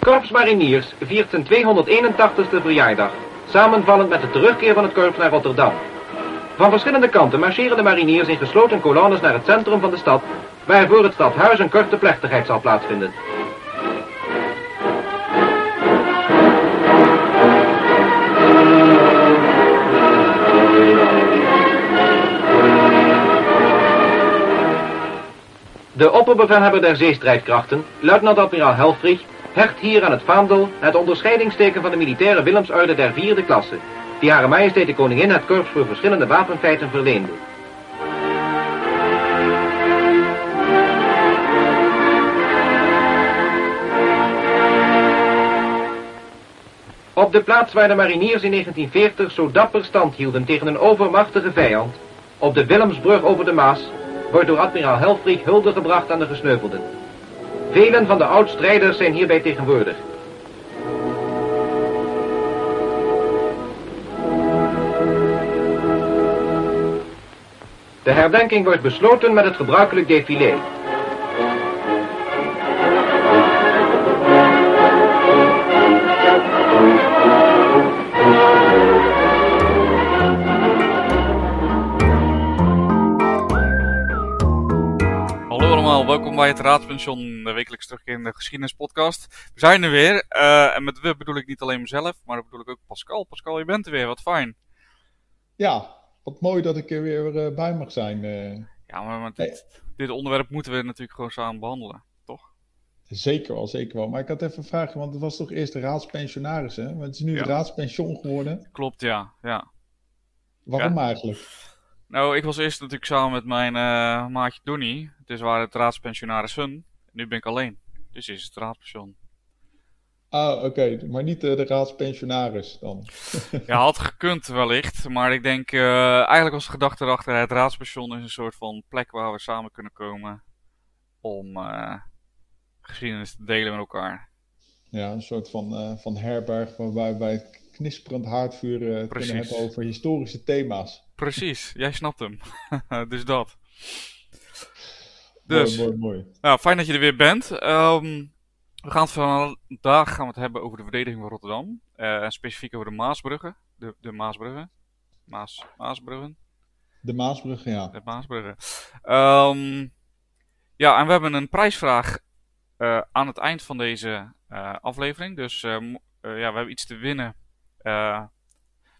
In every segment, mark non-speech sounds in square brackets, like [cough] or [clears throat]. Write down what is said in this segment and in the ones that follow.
Korps Mariniers viert zijn 281ste verjaardag, samenvallend met de terugkeer van het korps naar Rotterdam. Van verschillende kanten marcheren de mariniers in gesloten kolonnes naar het centrum van de stad, waar voor het stadhuis een korte plechtigheid zal plaatsvinden. De opperbevelhebber der zeestrijdkrachten, luitenant-admiraal Helfrich, hecht hier aan het vaandel het onderscheidingsteken van de militaire Willemsorde der vierde klasse, die Hare Majesteit de Koningin het korps voor verschillende wapenfeiten verleende. Op de plaats waar de mariniers in 1940 zo dapper stand hielden tegen een overmachtige vijand, op de Willemsbrug over de Maas, wordt door admiraal Helfrich hulde gebracht aan de gesneuvelden. Velen van de oud-strijders zijn hierbij tegenwoordig. De herdenking wordt besloten met het gebruikelijk défilé. Allemaal, welkom bij het Raadspension, de wekelijks terugkerende geschiedenispodcast. We zijn er weer, eh, en met we bedoel ik niet alleen mezelf, maar dat bedoel ik ook Pascal. Pascal, je bent er weer, wat fijn. Ja, wat mooi dat ik er weer eh, bij mag zijn. eh. Ja, maar dit, dit onderwerp moeten we natuurlijk gewoon samen behandelen, toch? zeker wel, zeker wel. Maar ik had even een vraagje, want het was toch eerst de raadspensionaris, hè? Maar het is nu Ja. raadspension geworden. Klopt, ja. ja. Waarom eigenlijk? Nou, ik was eerst natuurlijk samen met mijn eh, maatje Donny, dus we waren het raadspensionaris hun. Nu ben ik alleen, dus is het raadspension. Ah, oké, maar niet eh, de raadspensionaris dan. [laughs] Ja, had gekund wellicht, maar ik denk, eh, eigenlijk was de gedachte erachter, het raadspension is een soort van plek waar we samen kunnen komen om geschiedenis te delen met elkaar. Ja, een soort van, van herberg waarbij wij knisperend haardvuur kunnen hebben over historische thema's. Precies, jij snapt hem. [laughs] dus dat. Dus, Mooi, mooi, mooi. nou, fijn dat je er weer bent. Ehm, we gaan het vandaag gaan we het hebben over de verdediging van Rotterdam. Eh, en specifiek over de Maasbruggen. De, de Maasbruggen. Maas, Maasbruggen. De Maasbrug, ja. De Maasbruggen. Ehm, ja, en we hebben een prijsvraag eh, aan het eind van deze eh, aflevering. Dus ja, we hebben iets te winnen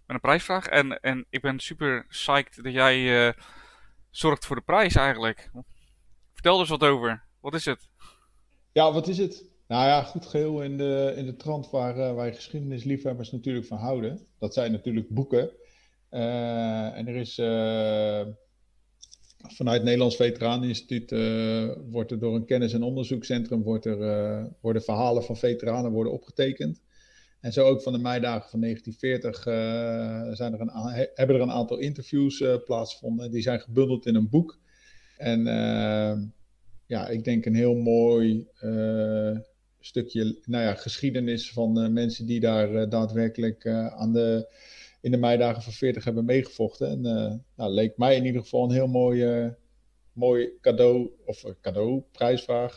met een prijsvraag. En, en ik ben super psyched dat jij eh, zorgt voor de prijs eigenlijk. Vertel er eens wat over. Wat is het? Ja, wat is het? Nou ja, goed geheel in de, in de trant waar eh, wij geschiedenisliefhebbers natuurlijk van houden. Dat zijn natuurlijk boeken. Eh, en er is vanuit het Nederlands Veteraneninstituut eh, wordt er door een kennis- en onderzoekscentrum wordt er, worden verhalen van veteranen worden opgetekend. En zo ook van de meidagen van 1940 eh, zijn er een, hebben er een aantal interviews eh, plaatsgevonden. Die zijn gebundeld in een boek. En eh, ja, ik denk een heel mooi eh, stukje nou ja, geschiedenis van mensen die daar daadwerkelijk aan de, in de meidagen van 40 hebben meegevochten. En nou, leek mij in ieder geval een heel mooi, mooi cadeau, of cadeau, prijsvraag,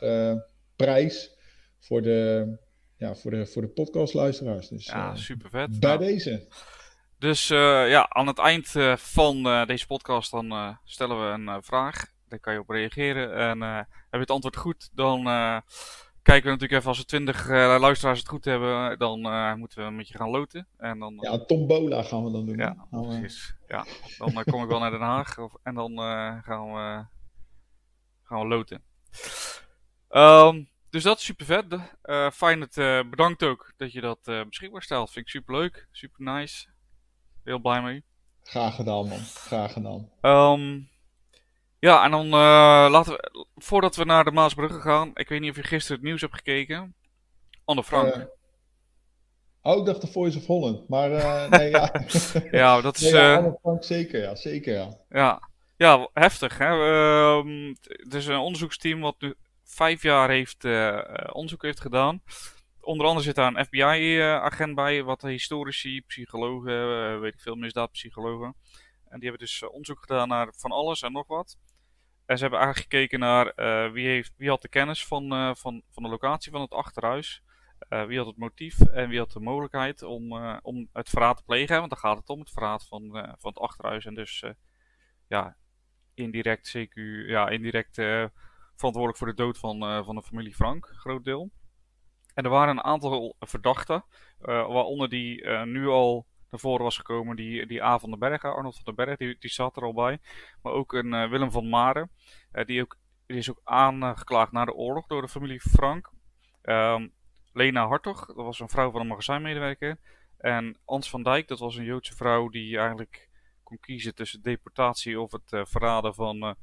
prijs voor de, ja, voor de, voor de podcastluisteraars. Dus Ja, eh, super vet. bij deze. Dus eh, ja, aan het eind eh, van deze podcast dan stellen we een vraag. Daar kan je op reageren. En heb je het antwoord goed, dan kijken we natuurlijk even als we twintig luisteraars het goed hebben. Dan moeten we met je gaan loten. En dan, Ja, tombola gaan we dan doen. Ja? Nou, precies. Ja, dan kom ik wel naar Den Haag. Of, en dan gaan, we, gaan we loten. Ehm, dus dat is super vet. Eh fijn dat, eh, bedankt ook dat je dat eh, beschikbaar stelt. Vind ik super leuk. Super nice. Heel blij mee. graag gedaan, man. Graag gedaan. Ehm, ja, en dan laten we, voordat we naar de Maasbruggen gaan, ik weet niet of je gisteren het nieuws hebt gekeken. Anne Frank. Oh, ik dacht de Voice of Holland. Maar [laughs] nee, ja. ja, dat is, Nee, ja, Anne Frank zeker, ja. Zeker, ja. ja, ja, heftig. Hè? Ehm, het is een onderzoeksteam wat nu vijf jaar heeft, eh, eh, onderzoek heeft gedaan. Onder andere zit daar een FBI-agent bij, wat historici, psychologen, eh, weet ik veel, misdaadpsychologen. En die hebben dus eh, onderzoek gedaan naar van alles en nog wat. en ze hebben eigenlijk gekeken naar wie, heeft, wie had de kennis van, van, van de locatie van het achterhuis. wie had het motief en wie had de mogelijkheid om, om het verraad te plegen. Want dan gaat het om het verraad van, van het achterhuis. En dus ja, indirect, CQ, ja, indirect verantwoordelijk voor de dood van, van de familie Frank, groot deel. En er waren een aantal verdachten, waaronder die nu al naar voren was gekomen. Die, die A van den Berg, Arnold van den Berg, die, die zat er al bij. Maar ook een Willem van Maren. Die, ook, die is ook aangeklaagd na de oorlog door de familie Frank. Um, Lena Hartog, dat was een vrouw van een magazijnmedewerker. En Ans van Dijk, dat was een Joodse vrouw die eigenlijk kon kiezen tussen deportatie of het verraden van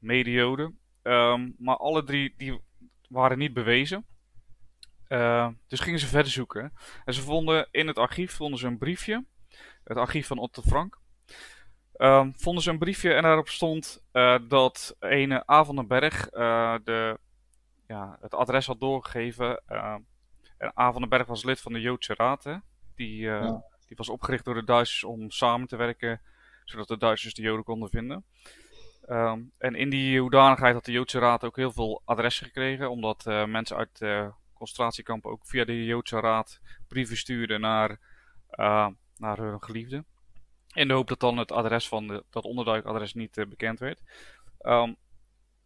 uh. Um, maar alle drie die waren niet bewezen. Uh, dus gingen ze verder zoeken. En ze vonden in het archief vonden ze een briefje. Het archief van Otto Frank. Uh, vonden ze een briefje en daarop stond uh, dat ene A van den Berg uh, de, ja, het adres had doorgegeven. en A van den Berg was lid van de Joodse Raad. Hè? Die, ja. die was opgericht door de Duitsers om samen te werken, zodat de Duitsers de Joden konden vinden. Um, en in die hoedanigheid had de Joodse Raad ook heel veel adressen gekregen, omdat mensen uit concentratiekampen ook via de Joodse Raad brieven stuurden naar, uh, naar hun geliefden. In de hoop dat dan het adres van de, dat onderduikadres niet bekend werd. Um,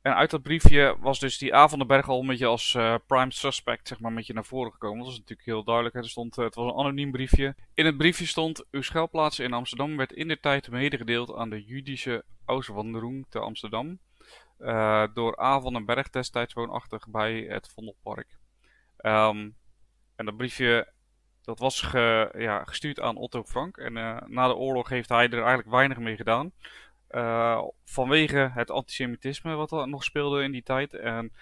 en uit dat briefje was dus die A van Berg al een beetje als uh, prime suspect zeg maar, een beetje naar voren gekomen. Dat was natuurlijk heel duidelijk. Er stond, het was een anoniem briefje. In het briefje stond: Uw schuilplaats in Amsterdam werd in de tijd medegedeeld aan de Judische Auswanderung te Amsterdam. Uh, door A van den Berg, destijds woonachtig bij het Vondelpark. Um, en dat briefje dat was ja, gestuurd aan Otto Frank. En na de oorlog heeft hij er eigenlijk weinig mee gedaan. Uh, vanwege het antisemitisme wat er nog speelde in die tijd. En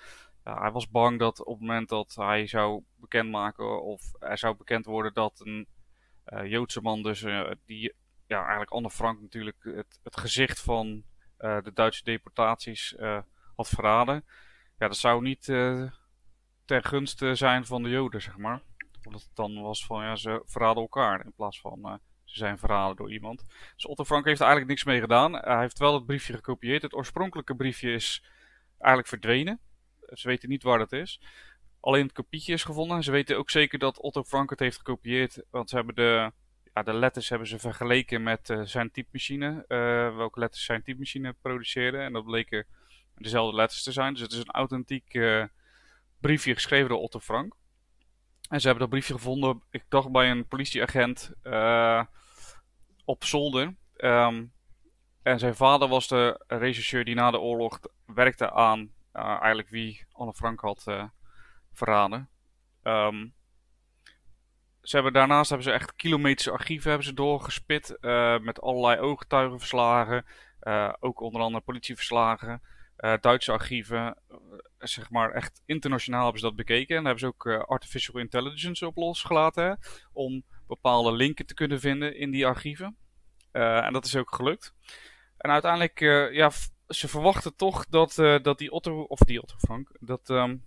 hij was bang dat op het moment dat hij zou bekendmaken of er zou bekend worden dat een uh, Joodse man dus die ja, eigenlijk Anne Frank natuurlijk het, het gezicht van de Duitse deportaties had verraden. Ja, dat zou niet ten gunste zijn van de Joden, zeg maar. Omdat het dan was van ja, ze verraden elkaar in plaats van zijn verraden door iemand. Dus Otto Frank heeft er eigenlijk niks mee gedaan. hij heeft wel het briefje gekopieerd. Het oorspronkelijke briefje is eigenlijk verdwenen. Ze weten niet waar dat is. Alleen het kopietje is gevonden. Ze weten ook zeker dat Otto Frank het heeft gekopieerd. Want ze hebben de, ja, de letters hebben ze vergeleken met uh, zijn typemachine. Uh, welke letters zijn typemachine produceerde. En dat bleken dezelfde letters te zijn. Dus het is een authentiek briefje geschreven door Otto Frank. En ze hebben dat briefje gevonden, ik dacht bij een politieagent op zolder. Um, en zijn vader was de rechercheur die na de oorlog werkte aan uh, eigenlijk wie Anne Frank had uh, verraden. Um, ze hebben, daarnaast hebben ze echt kilometers archieven hebben ze doorgespit met allerlei ooggetuigenverslagen. ook onder andere politieverslagen. Duitse archieven, zeg maar echt internationaal hebben ze dat bekeken. En daar hebben ze ook artificial intelligence op losgelaten. Om bepaalde linken te kunnen vinden in die archieven. Uh, en dat is ook gelukt. En uiteindelijk, uh, ja, ze verwachten toch dat, dat die Otto, of die Otto Frank, dat um,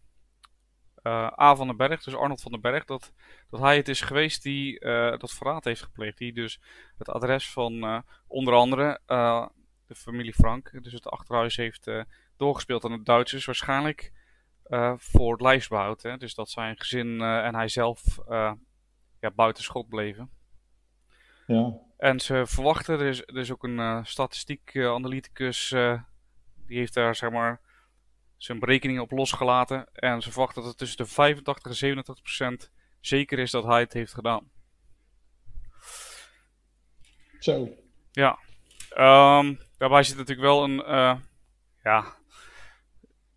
A van den Berg, dus Arnold van den Berg, dat, dat hij het is geweest die dat verraad heeft gepleegd. Die dus het adres van onder andere de familie Frank, dus het achterhuis heeft doorgespeeld aan de Duitsers. Waarschijnlijk voor het lijfsbehoud. Hè? Dus dat zijn gezin en hij zelf ja, buiten schot bleven. Ja. En ze verwachten, er is, er is ook een statistiek analyticus, die heeft daar zeg maar zijn berekeningen op losgelaten. En ze verwachten dat het tussen de 85 en 87 procent zeker is dat hij het heeft gedaan. Zo. Ja. Um, daarbij zit natuurlijk wel een, ja,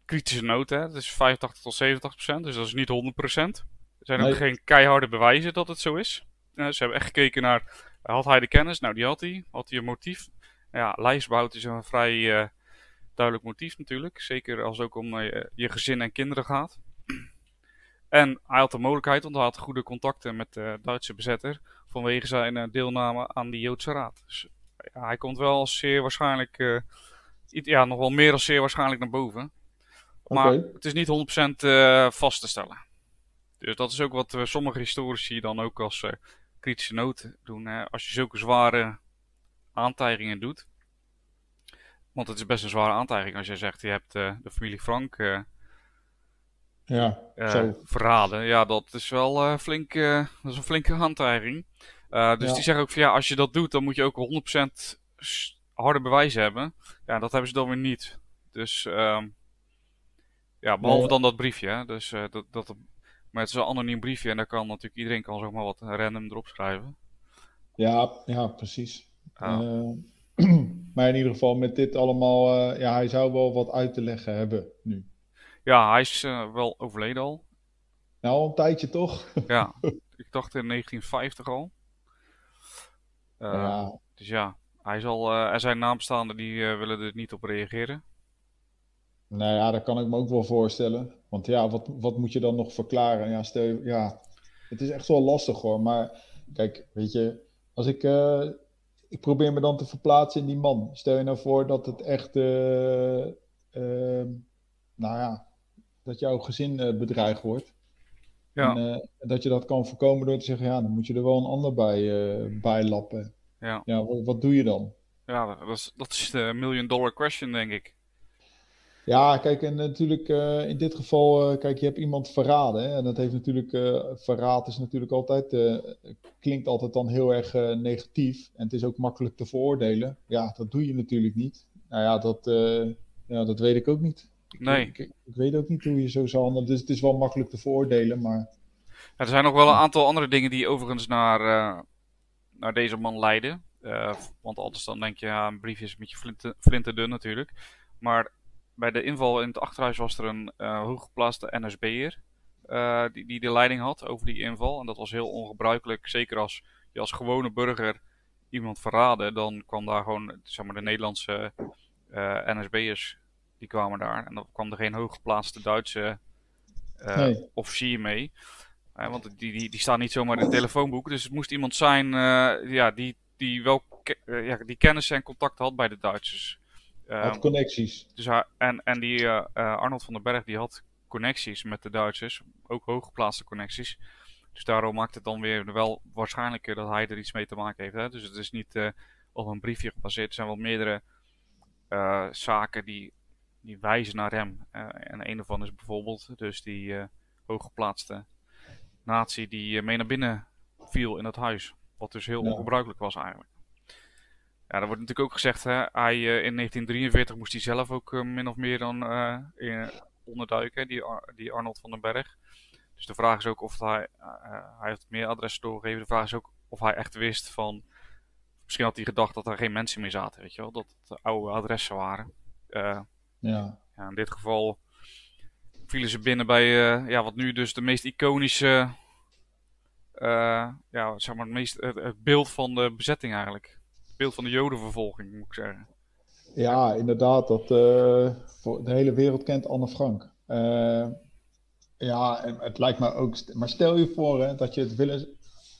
kritische noot. Hè? Dat is 85 tot 70 procent, dus dat is niet 100 procent. Er zijn nee. ook geen keiharde bewijzen dat het zo is. Uh, ze hebben echt gekeken naar, had hij de kennis? Nou, die had hij. Had hij een motief? Ja, lijstbehoud is een vrij uh, duidelijk motief natuurlijk. Zeker als het ook om uh, je gezin en kinderen gaat. En hij had de mogelijkheid, want hij had goede contacten met de Duitse bezetter. Vanwege zijn deelname aan die Joodse Raad. Dus ja, hij komt wel zeer waarschijnlijk, ja, nog wel meer dan zeer waarschijnlijk naar boven. Maar okay. het is niet 100% uh, vast te stellen. Dus dat is ook wat uh, sommige historici dan ook als uh, kritische noot doen. Hè? Als je zulke zware aantijgingen doet. Want het is best een zware aantijging als je zegt, je hebt de familie Frank ja, verraden. Ja, dat is wel flink, dat is een flinke aantijging. dus die zeggen ook van ja, als je dat doet, dan moet je ook 100% harde bewijzen hebben. Ja, dat hebben ze dan weer niet. Dus um, ja, behalve dan dat briefje. Hè? Dus, uh, dat, dat, maar het is een anoniem briefje en daar kan natuurlijk iedereen kan zomaar wat random erop schrijven. Ja, ja precies. Uh, [clears throat] maar in ieder geval met dit allemaal, uh, ja, hij zou wel wat uit te leggen hebben nu. Ja, hij is wel overleden al. Nou, een tijdje toch? [laughs] ja, ik dacht in 1950 al. ja. Dus ja, hij zal, er zijn naamstaanden die willen er niet op reageren. Nou ja, dat kan ik me ook wel voorstellen. Want ja, wat, wat moet je dan nog verklaren? Ja, stel je, ja, het is echt wel lastig hoor. Maar kijk, weet je, als ik, uh, ik probeer me dan te verplaatsen in die man. Stel je nou voor dat het echt, uh, uh, nou ja, dat jouw gezin bedreigd wordt. Ja. En dat je dat kan voorkomen door te zeggen, ja, dan moet je er wel een ander bij, bij lappen. Ja. ja wat, wat doe je dan? Ja, dat is, dat is de million dollar question, denk ik. Ja, kijk, en natuurlijk uh, in dit geval, uh, kijk, je hebt iemand verraden. Hè? En dat heeft natuurlijk, uh, verraad is natuurlijk altijd, klinkt altijd dan heel erg negatief. En het is ook makkelijk te veroordelen. Ja, dat doe je natuurlijk niet. Nou ja, dat, ja, dat weet ik ook niet. Nee. Ik, ik, ik, weet ook niet hoe je zo zou handelen. Dus het is wel makkelijk te veroordelen, maar... Ja, er zijn nog wel een aantal andere dingen die overigens naar, naar deze man leiden. want anders dan denk je, ja, een briefje is een beetje flinten, flinterdun natuurlijk. Maar bij de inval in het achterhuis was er een uh, hooggeplaatste NSB'er uh, die, die de leiding had over die inval. En dat was heel ongebruikelijk, zeker als je als gewone burger iemand verraden. Dan kwam daar gewoon, zeg maar, de Nederlandse uh, NSB'ers, die kwamen daar. En dan kwam er geen hooggeplaatste Duitse nee. officier mee. want die, die, die staan niet zomaar in het telefoonboek. Dus het moest iemand zijn ja, die, die wel ja, die kennis en contact had bij de Duitsers. Had ehm, connecties. Dus, en en die uh, Arnold van den Berg die had connecties met de Duitsers. Ook hooggeplaatste connecties. Dus daarom maakt het dan weer wel waarschijnlijker dat hij er iets mee te maken heeft. Hè? Dus het is niet uh, op een briefje gebaseerd. Er zijn wel meerdere uh, zaken die, die wijzen naar hem. en een daarvan is bijvoorbeeld dus die hooggeplaatste natie die mee naar binnen viel in het huis. Wat dus heel ongebruikelijk was eigenlijk. Ja, er wordt natuurlijk ook gezegd, hè, hij, uh, in 1943 moest hij zelf ook uh, min of meer dan in, onderduiken, die, die Arnold van den Berg. Dus de vraag is ook of hij, hij heeft meer adressen doorgegeven. De vraag is ook of hij echt wist van, misschien had hij gedacht dat er geen mensen meer zaten, weet je wel, dat het oude adressen waren. ja. ja. In dit geval vielen ze binnen bij, ja, wat nu dus de meest iconische, ja, zeg maar, het, meest, het beeld van de bezetting eigenlijk beeld van de jodenvervolging, moet ik zeggen. Ja, inderdaad. Dat, uh, voor de hele wereld kent Anne Frank. Uh, ja, en het lijkt me ook... Maar stel je voor hè, dat je het willen...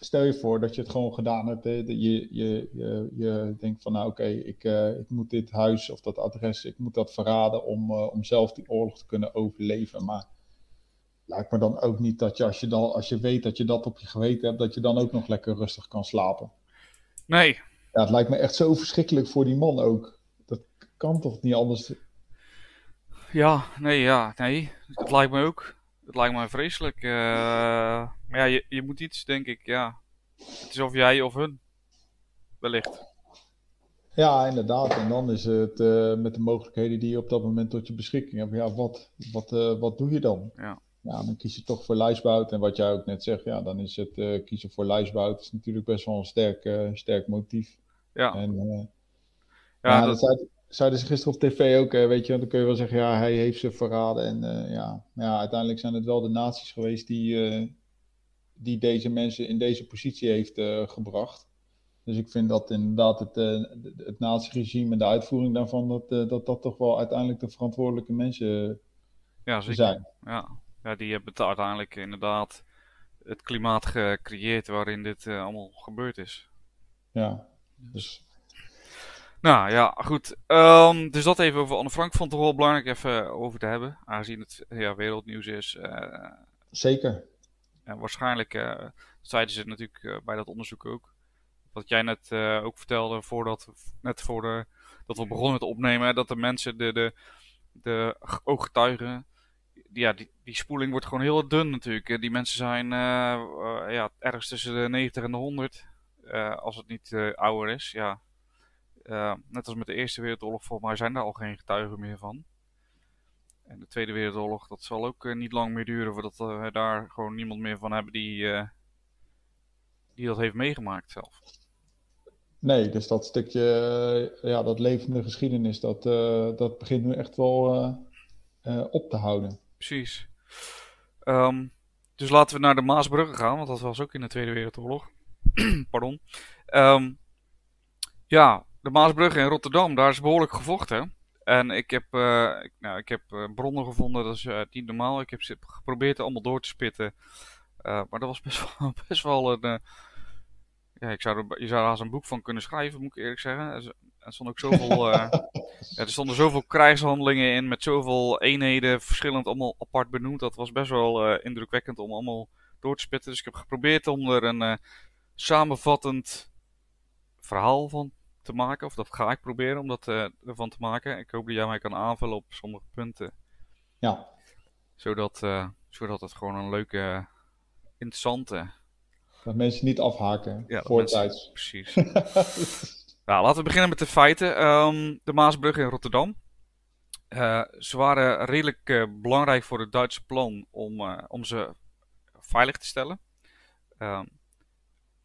Stel je voor dat je het gewoon gedaan hebt. Hè, je, je, je, je denkt van, nou oké, okay, ik, uh, ik moet dit huis of dat adres, ik moet dat verraden om, om zelf die oorlog te kunnen overleven. Maar lijkt me dan ook niet dat je als, je dan, als je weet dat je dat op je geweten hebt, dat je dan ook nog lekker rustig kan slapen. Nee, ja, het lijkt me echt zo verschrikkelijk voor die man ook. Dat kan toch niet anders? Ja, nee, ja, nee. Het lijkt me ook. Het lijkt me vreselijk. Uh, maar ja, je, je moet iets, denk ik, ja. Het is of jij of hun. Wellicht. Ja, inderdaad. En dan is het uh, met de mogelijkheden die je op dat moment tot je beschikking hebt. Ja, wat, wat, uh, wat doe je dan? Ja. Ja, dan kies je toch voor lijstbout. En wat jij ook net zegt, ja, dan is het kiezen voor lijstbout. is natuurlijk best wel een sterk, sterk motief. Ja. En, uh, ja, dat, dat zeiden, ze gisteren op tv ook, weet je, dan kun je wel zeggen, ja, hij heeft ze verraden. En ja, ja, uiteindelijk zijn het wel de naties geweest die, die deze mensen in deze positie heeft gebracht. Dus ik vind dat inderdaad het, het nazi-regime en de uitvoering daarvan, dat, dat dat toch wel uiteindelijk de verantwoordelijke mensen ja, zeker. zijn. Ja. Ja, die hebben het uiteindelijk inderdaad het klimaat gecreëerd waarin dit allemaal gebeurd is. Ja, dus... Nou ja, goed. Um, dus dat even over Anne Frank. Vond het wel belangrijk even over te hebben. Aangezien het ja, wereldnieuws is. Uh, Zeker. En waarschijnlijk uh, zeiden ze natuurlijk uh, bij dat onderzoek ook. Wat jij net ook vertelde, voordat, net voor de, dat we begonnen met opnemen, dat de mensen, de, de, de ooggetuigen, ja, die, die spoeling wordt gewoon heel dun natuurlijk. Die mensen zijn ja, ergens tussen de 90 en de 100, als het niet ouder is. Ja. net als met de Eerste Wereldoorlog, volgens mij zijn daar al geen getuigen meer van. En de Tweede Wereldoorlog, dat zal ook niet lang meer duren voordat we daar gewoon niemand meer van hebben die, die dat heeft meegemaakt zelf. Nee, dus dat stukje, ja, dat levende geschiedenis, dat, dat begint nu echt wel op te houden. Precies. Um, dus laten we naar de Maasbruggen gaan, want dat was ook in de Tweede Wereldoorlog. [clears throat] Pardon. Um, ja, de Maasbruggen in Rotterdam, daar is behoorlijk gevochten. En ik heb, ik, nou, ik heb uh, bronnen gevonden, dat is uh, niet normaal. Ik heb geprobeerd allemaal door te spitten. maar dat was best [laughs] wel, best wel een. ja, ik zou er, je zou er haast een boek van kunnen schrijven, moet ik eerlijk zeggen. Er, stond ook zoveel. ja, er stonden zoveel krijgshandelingen in met zoveel eenheden, verschillend allemaal apart benoemd. Dat was best wel indrukwekkend om allemaal door te spitten. Dus ik heb geprobeerd om er een samenvattend verhaal van te maken. Of dat ga ik proberen om dat ervan te maken. Ik hoop dat jij mij kan aanvullen op sommige punten. Ja. Zodat, zodat het gewoon een leuke, interessante... Dat mensen niet afhaken ja, voortijds. Precies. [laughs] nou, laten we beginnen met de feiten. Um, de Maasbrug in Rotterdam. Uh, ze waren redelijk belangrijk voor het Duitse plan om, om ze veilig te stellen. Um,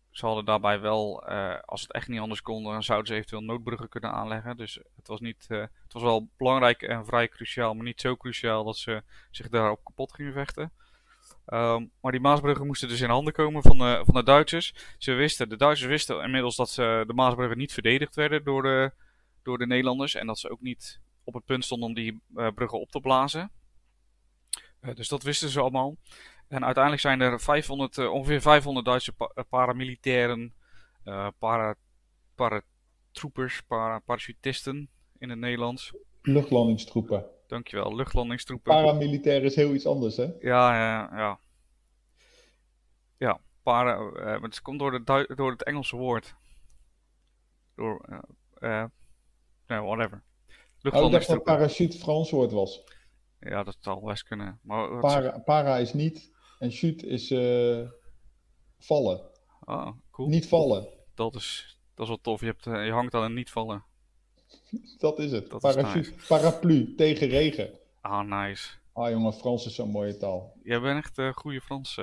ze hadden daarbij wel, als het echt niet anders kon, dan zouden ze eventueel noodbruggen kunnen aanleggen. Dus het was, niet, het was wel belangrijk en vrij cruciaal, maar niet zo cruciaal dat ze zich daarop kapot gingen vechten. Um, maar die Maasbruggen moesten dus in handen komen van de, van de Duitsers. Ze wisten, de Duitsers wisten inmiddels dat ze, de Maasbruggen niet verdedigd werden door de, door de Nederlanders. En dat ze ook niet op het punt stonden om die uh, bruggen op te blazen. dus dat wisten ze allemaal. En uiteindelijk zijn er 500, uh, eh, ongeveer 500 Duitse pa eh, paramilitairen, para, paratroepers, para, parachutisten in het Nederlands. Luchtlandingstroepen. Dankjewel, luchtlandingstroepen. Paramilitair is heel iets anders, hè? Ja, ja, ja. Ja, para, uh, het komt door, de, door het Engelse woord. Door, uh, no, whatever. Oh, ik dacht dat parachute Frans woord was. Ja, dat zal best kunnen. Maar para, para is niet en shoot is vallen. Ah, cool. Niet vallen. Dat is, dat is wel tof. Je, hebt, je hangt aan een niet vallen. Dat is het. Dat Parachute, is nice. Paraplu tegen regen. Ah, nice. Ah, jongen, Frans is zo'n mooie taal. Jij bent echt een uh, goede Frans,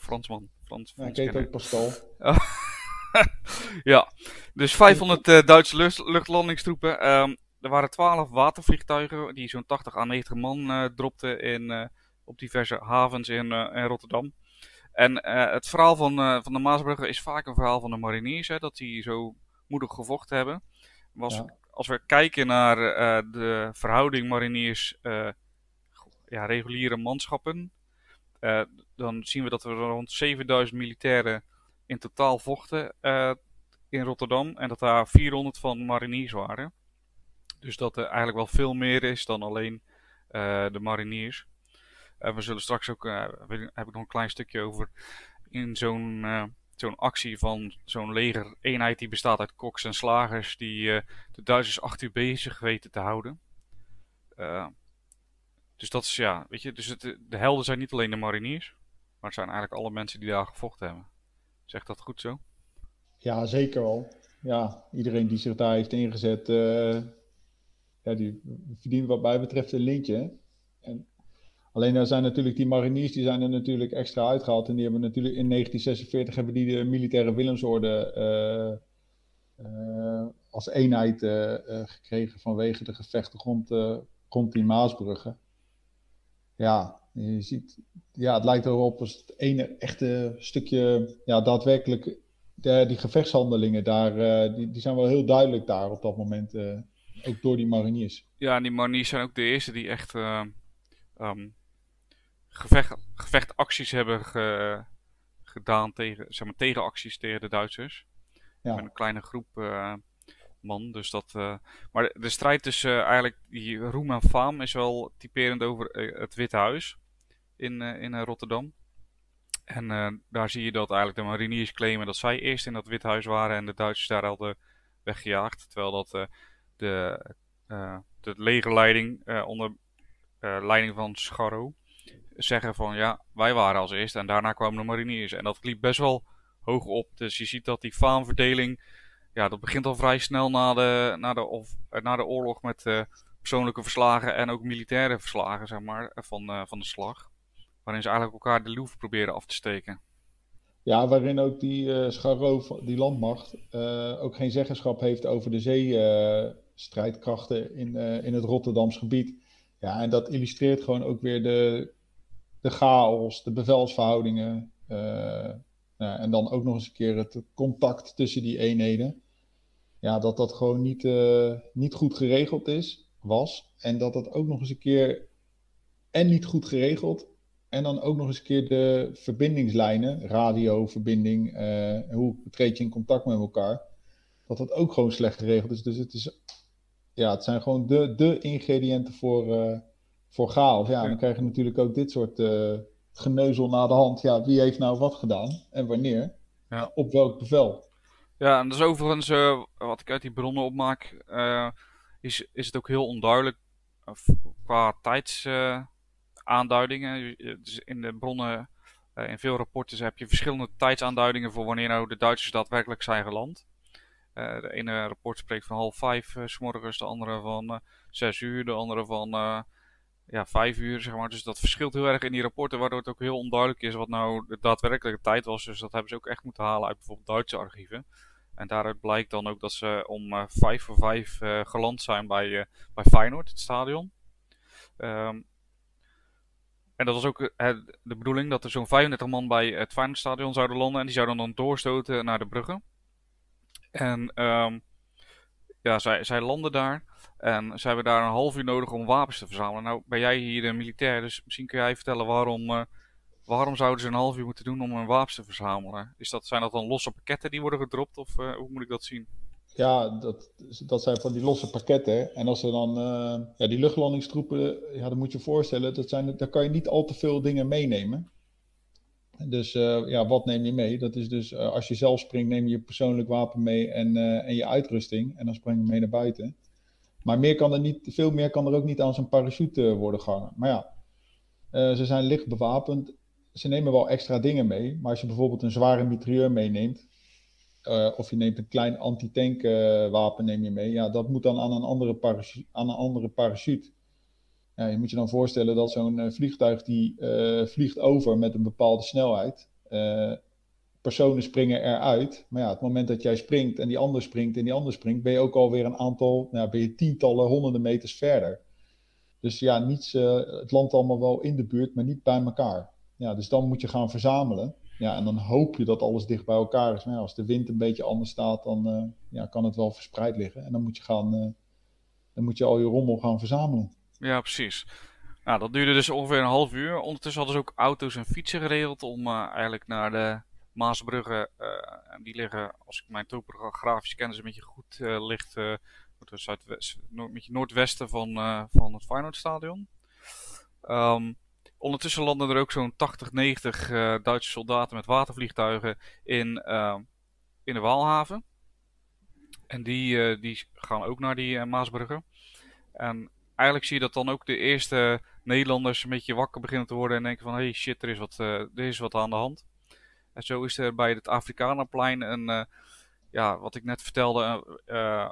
Fransman. Frans, Frans ja, ik heet ook Pascal. [laughs] ja, dus 500 Duitse lucht, luchtlandingstroepen. Um, er waren 12 watervliegtuigen die zo'n 80 à 90 man dropten in op diverse havens in, in Rotterdam. En het verhaal van, van de Maasbruggen is vaak een verhaal van de mariniers, hè, dat die zo moedig gevochten hebben. Was, ja. Als we kijken naar de verhouding mariniers, ja, reguliere manschappen, dan zien we dat er rond 7000 militairen in totaal vochten in Rotterdam. En dat daar 400 van mariniers waren. Dus dat er eigenlijk wel veel meer is dan alleen de mariniers. Uh, we zullen straks ook, uh, heb ik nog een klein stukje over, in zo'n uh, zo'n actie van zo'n leger eenheid die bestaat uit koks en slagers die de Duitsers achter bezig weten te houden. dus dat is ja, weet je, dus het, de helden zijn niet alleen de mariniers, maar het zijn eigenlijk alle mensen die daar gevochten hebben. Zegt dat goed zo? Ja, zeker wel. Ja, iedereen die zich daar heeft ingezet, ja, die verdient wat mij betreft een lintje. En Alleen er zijn natuurlijk die mariniers, die zijn er natuurlijk extra uitgehaald. En die hebben natuurlijk in 1946 hebben die de militaire Willemsorde uh, uh, als eenheid uh, gekregen vanwege de gevechten rond, rond die Maasbruggen. Ja, je ziet, ja, het lijkt erop als het ene echte stukje, ja, daadwerkelijk, de, die gevechtshandelingen daar, die, die zijn wel heel duidelijk daar op dat moment, ook door die mariniers. Ja, en die mariniers zijn ook de eerste die echt um, gevecht, gevechtacties hebben ge, gedaan tegen, zeg maar, tegenacties tegen de Duitsers. Ja. Met een kleine groep uh, man. Dus dat, uh, maar de, de, strijd tussen uh, eigenlijk die roem en faam is wel typerend over het Witte Huis in, in Rotterdam. En daar zie je dat eigenlijk de mariniers claimen dat zij eerst in dat Witte Huis waren en de Duitsers daar hadden weggejaagd. Terwijl dat de, de legerleiding onder leiding van Scharro zeggen van ja, wij waren als eerste en daarna kwamen de mariniers. En dat liep best wel hoog op. Dus je ziet dat die faamverdeling, ja, dat begint al vrij snel na de, na de, of, na de oorlog met uh, persoonlijke verslagen en ook militaire verslagen, zeg maar, van, uh, van de slag. Waarin ze eigenlijk elkaar de loef proberen af te steken. Ja, waarin ook die uh, Scharro, die landmacht, ook geen zeggenschap heeft over de zeestrijdkrachten in, in het Rotterdams gebied. Ja, en dat illustreert gewoon ook weer de, de chaos, de bevelsverhoudingen. Uh, en dan ook nog eens een keer het contact tussen die eenheden. Ja, dat dat gewoon niet, uh, niet goed geregeld is, was. En dat dat ook nog eens een keer en niet goed geregeld. En dan ook nog eens een keer de verbindingslijnen, radioverbinding, uh, hoe treed je in contact met elkaar. Dat dat ook gewoon slecht geregeld is. Dus het, is, ja, het zijn gewoon de, de ingrediënten voor, voor chaos. Ja, dan krijg je natuurlijk ook dit soort uh, geneuzel na de hand. Ja, wie heeft nou wat gedaan en wanneer? Ja. Op welk bevel? Ja, en dat is overigens, uh, wat ik uit die bronnen opmaak, uh, is, is het ook heel onduidelijk qua tijdsaanduidingen. dus in de bronnen, in veel rapporten heb je verschillende tijdsaanduidingen voor wanneer nou de Duitsers daadwerkelijk zijn geland. de ene rapport spreekt van half vijf s morgens, de andere van zes uur, de andere van ja, vijf uur, zeg maar. Dus dat verschilt heel erg in die rapporten, waardoor het ook heel onduidelijk is wat nou de daadwerkelijke tijd was. Dus dat hebben ze ook echt moeten halen uit bijvoorbeeld Duitse archieven. En daaruit blijkt dan ook dat ze om uh, vijf voor vijf uh, geland zijn bij, uh, bij Feyenoord, het stadion. Um, en dat was ook de bedoeling dat er zo'n 35 man bij het Feyenoordstadion zouden landen. En die zouden dan doorstoten naar de bruggen. En um, ja, zij, zij landen daar. En ze hebben daar een half uur nodig om wapens te verzamelen. Nou ben jij hier een militair, dus misschien kun jij vertellen waarom, uh, waarom zouden ze een half uur moeten doen om een wapens te verzamelen? Is dat, zijn dat dan losse pakketten die worden gedropt of uh, hoe moet ik dat zien? Ja, dat, dat zijn van die losse pakketten. En als er dan, ja, die luchtlandingstroepen, ja, dan moet je je voorstellen, dat zijn, daar kan je niet al te veel dingen meenemen. Dus ja, wat neem je mee? Dat is dus, als je zelf springt, neem je je persoonlijk wapen mee en, en je uitrusting. En dan spring je mee naar buiten. Maar meer kan er niet, veel meer kan er ook niet aan zijn parachute worden gehangen. Maar ja, uh, ze zijn licht bewapend. Ze nemen wel extra dingen mee. Maar als je bijvoorbeeld een zware mitrailleur meeneemt. Uh, of je neemt een klein anti-tank uh, wapen neem je mee. Ja, dat moet dan aan een andere, parachute. Aan een andere parachute. Ja, je moet je dan voorstellen dat zo'n vliegtuig die vliegt over met een bepaalde snelheid personen springen eruit. Maar ja, het moment dat jij springt en die ander springt en die ander springt, ben je ook alweer een aantal, nou, ben je tientallen, honderden meters verder. Dus ja, niets, uh, het landt allemaal wel in de buurt, maar niet bij elkaar. Ja, dus dan moet je gaan verzamelen. Ja, en dan hoop je dat alles dicht bij elkaar is. Als de wind een beetje anders staat, dan uh, ja, kan het wel verspreid liggen. En dan moet je, gaan, uh, dan moet je al je rommel gaan verzamelen. Ja, precies. Nou, dat duurde dus ongeveer een half uur. Ondertussen hadden ze ook auto's en fietsen geregeld om eigenlijk naar de Maasbruggen, uh, en die liggen, als ik mijn topografische kennis een beetje goed uh, ligt, zuidwest, noord, beetje noordwesten van, van het Feyenoordstadion. Um, ondertussen landen er ook zo'n 80, 90 Duitse soldaten met watervliegtuigen in, in de Waalhaven. En die, die gaan ook naar die Maasbruggen. En eigenlijk zie je dat dan ook de eerste Nederlanders een beetje wakker beginnen te worden en denken van hey shit, er is wat, er is wat aan de hand. En zo is er bij het Afrikanerplein een, uh, ja, wat ik net vertelde, uh,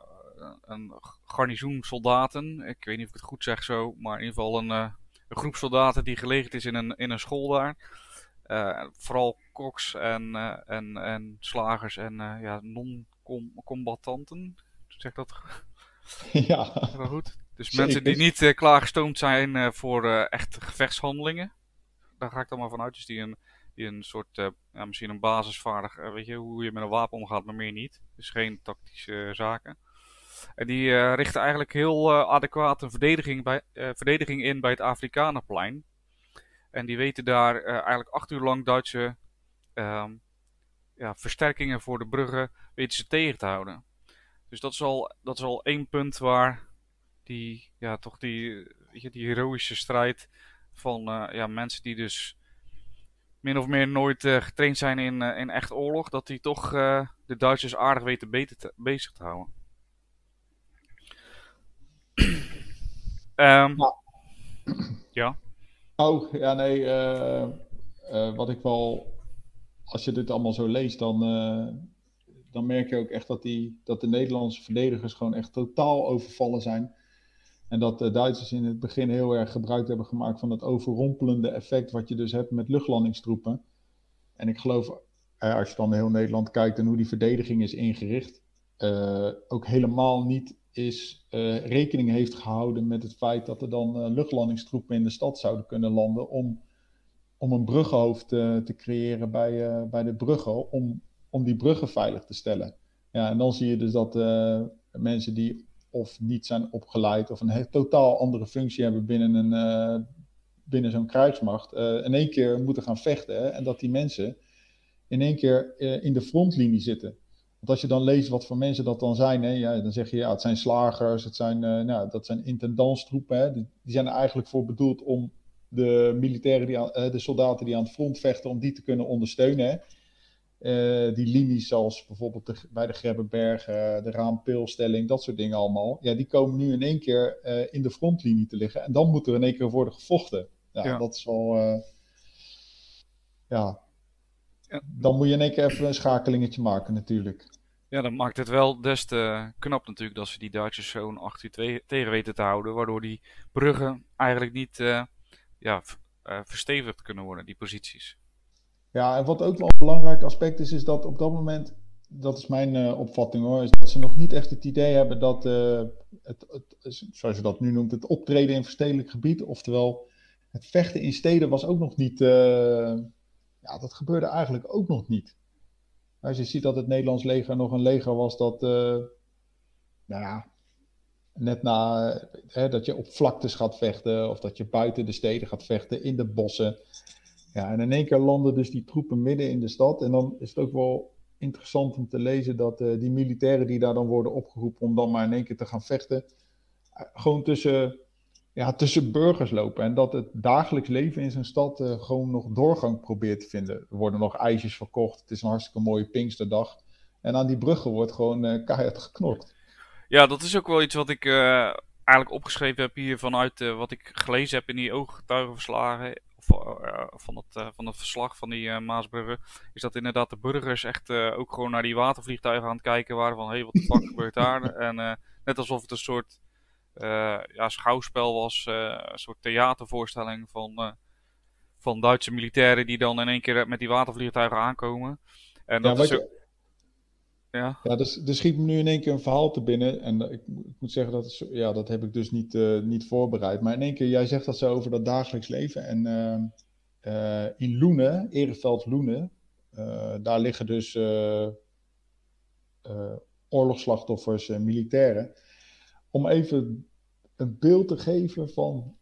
een garnizoen soldaten. Ik weet niet of ik het goed zeg zo, maar in ieder geval een, een groep soldaten die gelegen is in een, in een school daar. vooral koks en, en, en slagers en ja, non-combattanten. Zeg dat? [laughs] Ja. Wel goed. Dus mensen die niet klaargestoomd zijn voor echte gevechtshandelingen. Daar ga ik dan maar vanuit. Dus die een die een soort, uh, ja, misschien een basisvaardig, uh, weet je, hoe je met een wapen omgaat, maar meer niet. Dus geen tactische uh, zaken. En die richten eigenlijk heel adequaat een verdediging, bij, verdediging in bij het Afrikanerplein. En die weten daar eigenlijk acht uur lang Duitse ehm, ja, versterkingen voor de bruggen weten ze tegen te houden. Dus dat is al, dat is al één punt waar die, ja, toch die, weet je, die heroïsche strijd van ja, mensen die dus min of meer nooit uh, getraind zijn in, uh, in echt oorlog, dat die toch uh, de Duitsers aardig weten beter te, bezig te houden. [clears throat] Ehm, Nou. ja. Oh, ja, nee. eh, eh, wat ik wel. Als je dit allemaal zo leest, dan, eh, dan merk je ook echt dat, die, dat de Nederlandse verdedigers gewoon echt totaal overvallen zijn. En dat de Duitsers in het begin heel erg gebruik hebben gemaakt van het overrompelende effect. wat je dus hebt met luchtlandingstroepen. En ik geloof, eh, als je dan heel Nederland kijkt en hoe die verdediging is ingericht. eh, ook helemaal niet is, eh, rekening heeft gehouden met het feit dat er dan luchtlandingstroepen in de stad zouden kunnen landen om, om een bruggenhoofd te creëren bij, bij de bruggen, om, om die bruggen veilig te stellen. Ja, en dan zie je dus dat mensen die of niet zijn opgeleid of een totaal andere functie hebben binnen, een, eh, binnen zo'n krijgsmacht, eh, in één keer moeten gaan vechten. En dat die mensen in één keer eh, in de frontlinie zitten. Want als je dan leest wat voor mensen dat dan zijn, hè, ja, dan zeg je ja, het zijn slagers, het zijn, nou, dat zijn intendantstroepen. Hè, die, zijn er eigenlijk voor bedoeld om de militairen, die de soldaten die aan het front vechten, om die te kunnen ondersteunen. Hè. Eh, die linies zoals bijvoorbeeld de- bij de Grebbeberg, eh, de Raampeelstelling, dat soort dingen allemaal. Ja, die komen nu in één keer eh, in de frontlinie te liggen. En dan moet er in één keer worden gevochten. Ja, Ja. dat is wel... eh, ja. Ja. Dan moet je in één keer even een schakelingetje maken natuurlijk. Ja, dat maakt het wel des te knap natuurlijk dat ze die Duitsers zo'n 8 uur tegen weten te houden. Waardoor die bruggen eigenlijk niet ja, verstevigd kunnen worden, die posities. Ja, en wat ook wel een belangrijk aspect is, is dat op dat moment, dat is mijn eh, opvatting hoor, is dat ze nog niet echt het idee hebben dat, eh, het, het, zoals je dat nu noemt, het optreden in verstedelijk gebied, oftewel het vechten in steden was ook nog niet, eh, ja, dat gebeurde eigenlijk ook nog niet. Als je ziet dat het Nederlands leger nog een leger was dat, nou ja, net na, hè, dat je op vlaktes gaat vechten, of dat je buiten de steden gaat vechten, in de bossen. Ja, en in één keer landen dus die troepen midden in de stad. En dan is het ook wel interessant om te lezen dat eh, die militairen die daar dan worden opgeroepen om dan maar in één keer te gaan vechten, eh, gewoon tussen, ja, tussen burgers lopen. En dat het dagelijks leven in zo'n stad eh, gewoon nog doorgang probeert te vinden. Er worden nog ijsjes verkocht. Het is een hartstikke mooie Pinksterdag. En aan die bruggen wordt gewoon keihard geknokt. Ja, dat is ook wel iets wat ik eigenlijk opgeschreven heb hier vanuit wat ik gelezen heb in die ooggetuigenverslagen. Eh, van, het, eh, van het verslag van die eh, Maasbruggen. Is dat inderdaad de burgers echt ook gewoon naar die watervliegtuigen aan het kijken waren. Van hé, hey, wat de fuck [laughs] gebeurt daar? En net alsof het een soort ja, schouwspel was. een soort theatervoorstelling van, van Duitse militairen die dan in één keer met die watervliegtuigen aankomen. En dat is je- ook... Ja, Ja, dus, er schiet me nu in één keer een verhaal te binnen. En ik, ik moet zeggen, dat, ja, dat heb ik dus niet, eh, niet voorbereid. Maar in één keer, jij zegt dat zo over dat dagelijks leven. En eh, eh, in Loenen, Ereveld Loenen, daar liggen dus oorlogsslachtoffers en militairen. Om even een beeld te geven van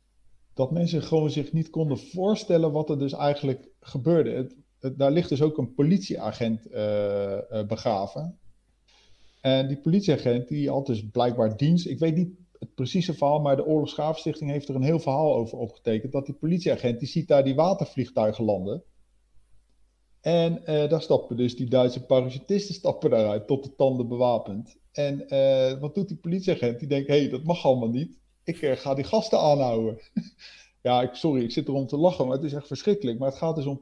dat mensen gewoon zich niet konden voorstellen wat er dus eigenlijk gebeurde. Daar ligt dus ook een politieagent begraven. En die politieagent die had dus blijkbaar dienst. Ik weet niet het precieze verhaal, maar de Oorlogsgraafstichting heeft er een heel verhaal over opgetekend. Dat die politieagent die ziet daar die watervliegtuigen landen. En eh, daar stappen dus die Duitse parachutisten stappen daaruit, tot de tanden bewapend. En eh, wat doet die politieagent? Die denkt, hé, hey, dat mag allemaal niet. Ik eh, ga die gasten aanhouden. [laughs] ja, ik, sorry, ik zit erom te lachen, maar het is echt verschrikkelijk. Maar het gaat dus om,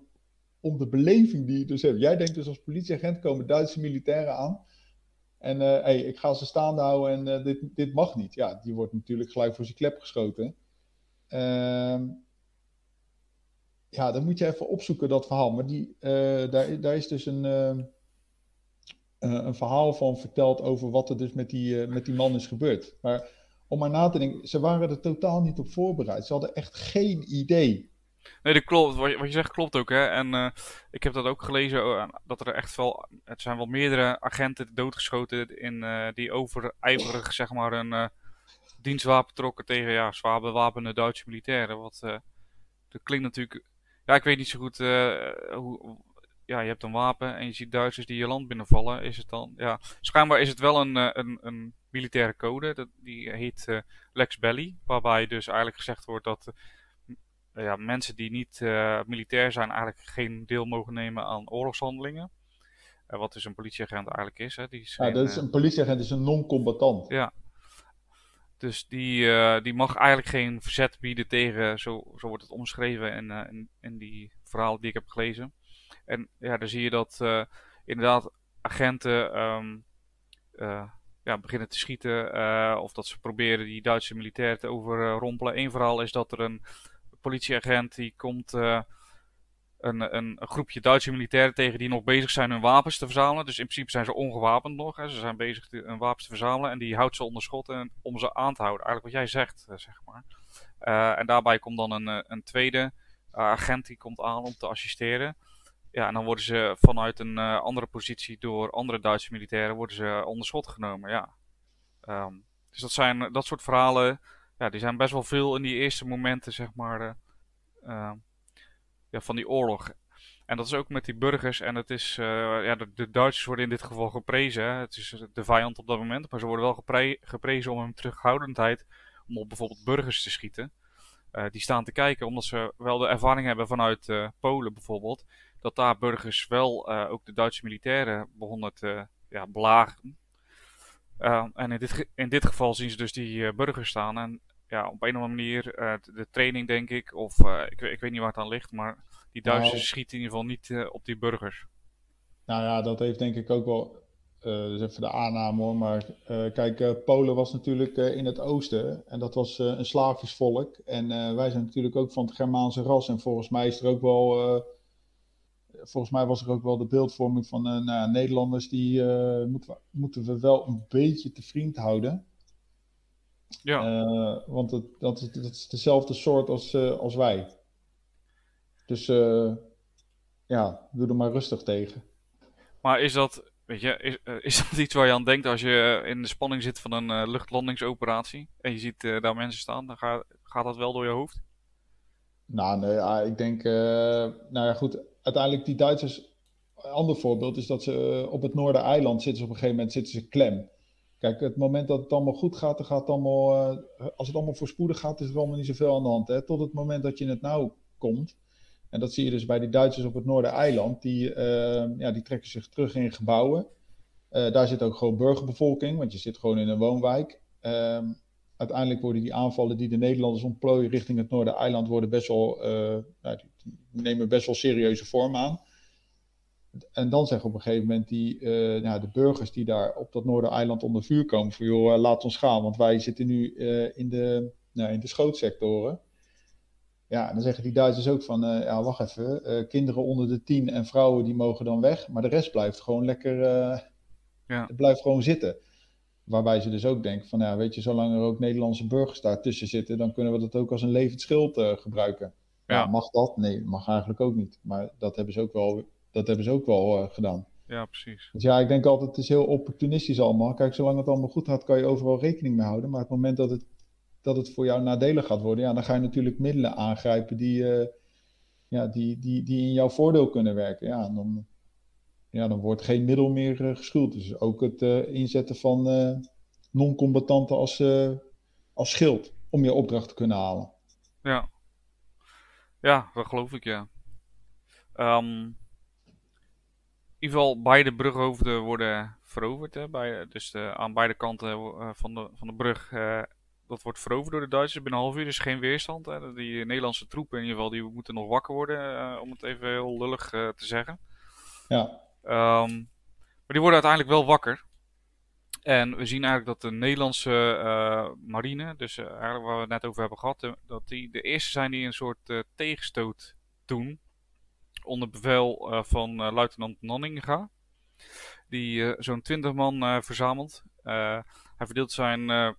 om de beleving die je dus hebt. Jij denkt dus als politieagent komen Duitse militairen aan. En eh hey, ik ga ze staande houden en eh, dit, dit mag niet. Ja, die wordt natuurlijk gelijk voor zijn klep geschoten. Ehm, ja, dan moet je even opzoeken dat verhaal. Maar die, eh, daar, daar is dus een, eh, eh, een verhaal van verteld over wat er dus met die, met die man is gebeurd. Maar om maar na te denken, ze waren er totaal niet op voorbereid. Ze hadden echt geen idee. Nee, dat klopt. Wat je, wat je zegt klopt ook, hè. En eh, ik heb dat ook gelezen, eh, dat er echt wel... Het zijn wel meerdere agenten doodgeschoten in, eh, die overijverig, zeg maar, een eh, dienstwapen trokken tegen, ja, zwaar bewapende Duitse militairen. Wat, dat klinkt natuurlijk... Ja, ik weet niet zo goed hoe... Ja, je hebt een wapen en je ziet Duitsers die je land binnenvallen. Is het dan... Ja, schijnbaar is het wel een, een, een militaire code. Dat, die heet Lex Belly. Waarbij dus eigenlijk gezegd wordt dat... ja, mensen die niet eh, militair zijn eigenlijk geen deel mogen nemen aan oorlogshandelingen. Eh, wat dus een politieagent eigenlijk is. Hè. Die is Ja, geen, dat is eh, een politieagent is een non-combatant. ja. Dus die, die mag eigenlijk geen verzet bieden tegen, zo, zo wordt het omschreven in, uh, in, in, die verhalen die ik heb gelezen. En ja, dan zie je dat uh, inderdaad agenten um, ja, beginnen te schieten. of dat ze proberen die Duitse militair te overrompelen. Eén verhaal is dat er een politieagent die komt een, een, een, groepje Duitse militairen tegen die nog bezig zijn hun wapens te verzamelen. Dus in principe zijn ze ongewapend nog. Hè. Ze zijn bezig hun wapens te verzamelen en die houdt ze onder schot en, om ze aan te houden. Eigenlijk wat jij zegt, eh, zeg maar. Uh, en daarbij komt dan een, eh, een tweede agent die komt aan om te assisteren. Ja, en dan worden ze vanuit een andere positie door andere Duitse militairen worden ze onder schot genomen. Ja. Um, dus dat zijn dat soort verhalen. Ja, die zijn best wel veel in die eerste momenten, zeg maar. Uh, ja, van die oorlog. En dat is ook met die burgers. En het is, uh, ja, de, Duitsers worden in dit geval geprezen. Het is de vijand op dat moment. Maar ze worden wel gepre geprezen om hun terughoudendheid. Om op bijvoorbeeld burgers te schieten. Die staan te kijken omdat ze wel de ervaring hebben vanuit Polen bijvoorbeeld. Dat daar burgers wel ook de Duitse militairen begonnen te ja. En in dit, in dit geval zien ze dus die burgers staan. En ja, op een of andere manier uh, de training, denk ik. Of uh, ik, ik, weet niet waar het aan ligt, maar die Duitsers nou, schieten in ieder geval niet op die burgers. Nou ja, dat heeft denk ik ook wel. dus even de aanname hoor. Maar kijk, Polen was natuurlijk in het oosten. En dat was een Slavisch volk. En wij zijn natuurlijk ook van het Germaanse ras. En volgens mij is er ook wel. Volgens mij was er ook wel de beeldvorming van nou, Nederlanders. Die moeten, we, moeten we wel een beetje te vriend houden. Ja. Uh, want het, dat, is, dat is dezelfde soort als, als wij. Dus ja, doe er maar rustig tegen. Maar is dat, weet je, is, is dat iets waar je aan denkt als je in de spanning zit van een luchtlandingsoperatie en je ziet daar mensen staan, dan gaat, gaat dat wel door je hoofd? Nou, nee, ja, ik denk, nou ja, goed, uiteindelijk die Duitsers, een ander voorbeeld is dat ze op het Noordereiland zitten op een gegeven moment zitten ze klem. Kijk, het moment dat het allemaal goed gaat, dan gaat het allemaal, uh, als het allemaal voorspoedig gaat, is er allemaal niet zoveel aan de hand. Hè? Tot het moment dat je in het nauw komt. En dat zie je dus bij die Duitsers op het Noordereiland. Die, uh, ja, die trekken zich terug in gebouwen. Daar zit ook gewoon burgerbevolking, want je zit gewoon in een woonwijk. Ehm, uiteindelijk worden die aanvallen die de Nederlanders ontplooien richting het Noordereiland, worden best wel, nou, die nemen best wel serieuze vorm aan en dan zeggen op een gegeven moment die, uh, nou, de burgers die daar op dat Noordereiland onder vuur komen: van joh, uh, laat ons gaan, want wij zitten nu in, de, nou, in de schootsectoren. Ja, en dan zeggen die Duitsers ook van: ja, wacht even, kinderen onder de tien en vrouwen die mogen dan weg, maar de rest blijft gewoon lekker, ja. blijft gewoon zitten. Waarbij ze dus ook denken: van ja, weet je, zolang er ook Nederlandse burgers daartussen zitten, dan kunnen we dat ook als een levend schild gebruiken. Ja. ja. mag dat? Nee, mag eigenlijk ook niet. Maar dat hebben ze ook wel dat hebben ze ook wel uh, gedaan. Ja, precies. Dus ja, ik denk altijd, het is heel opportunistisch allemaal. Kijk, zolang het allemaal goed gaat, kan je overal rekening mee houden. Maar op het moment dat het, dat het voor jou nadelig gaat worden, ja, dan ga je natuurlijk middelen aangrijpen die, uh, ja, die, die, die in jouw voordeel kunnen werken. Ja, dan, ja, dan wordt geen middel meer uh, geschuld. Dus ook het inzetten van non-combatanten als, als schild om je opdracht te kunnen halen. Ja, ja dat geloof ik, ja. Um, in ieder geval beide brughoofden worden veroverd. Hè, bij, dus de, aan beide kanten van, de, van de brug. Dat wordt veroverd door de Duitsers binnen een half uur. Dus geen weerstand. Hè. Die Nederlandse troepen in ieder geval, die moeten nog wakker worden. Om het even heel lullig te zeggen. Ja. Um, maar die worden uiteindelijk wel wakker. En we zien eigenlijk dat de Nederlandse marine, dus eigenlijk waar we het net over hebben gehad, dat die de eerste zijn die een soort tegenstoot doen onder bevel van luitenant Nanninga. Die zo'n 20 man verzamelt. hij verdeelt zijn,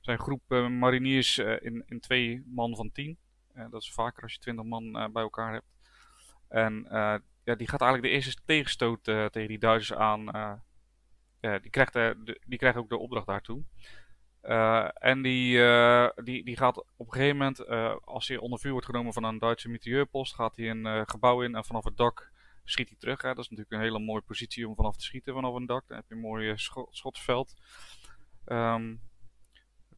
zijn groep mariniers in, in twee man van 10. dat is vaker als je 20 man bij elkaar hebt. En ja, die gaat eigenlijk de eerste tegenstoot tegen die Duitsers aan. die, krijgt, de, die krijgt ook de opdracht daartoe. Uh, en die, uh, die, die gaat op een gegeven moment, uh, als hij onder vuur wordt genomen van een Duitse mitrailleurpost, gaat hij een gebouw in en vanaf het dak schiet hij terug. Hè. Dat is natuurlijk een hele mooie positie om vanaf te schieten vanaf een dak. Dan heb je een mooi scho schotsveld. Um,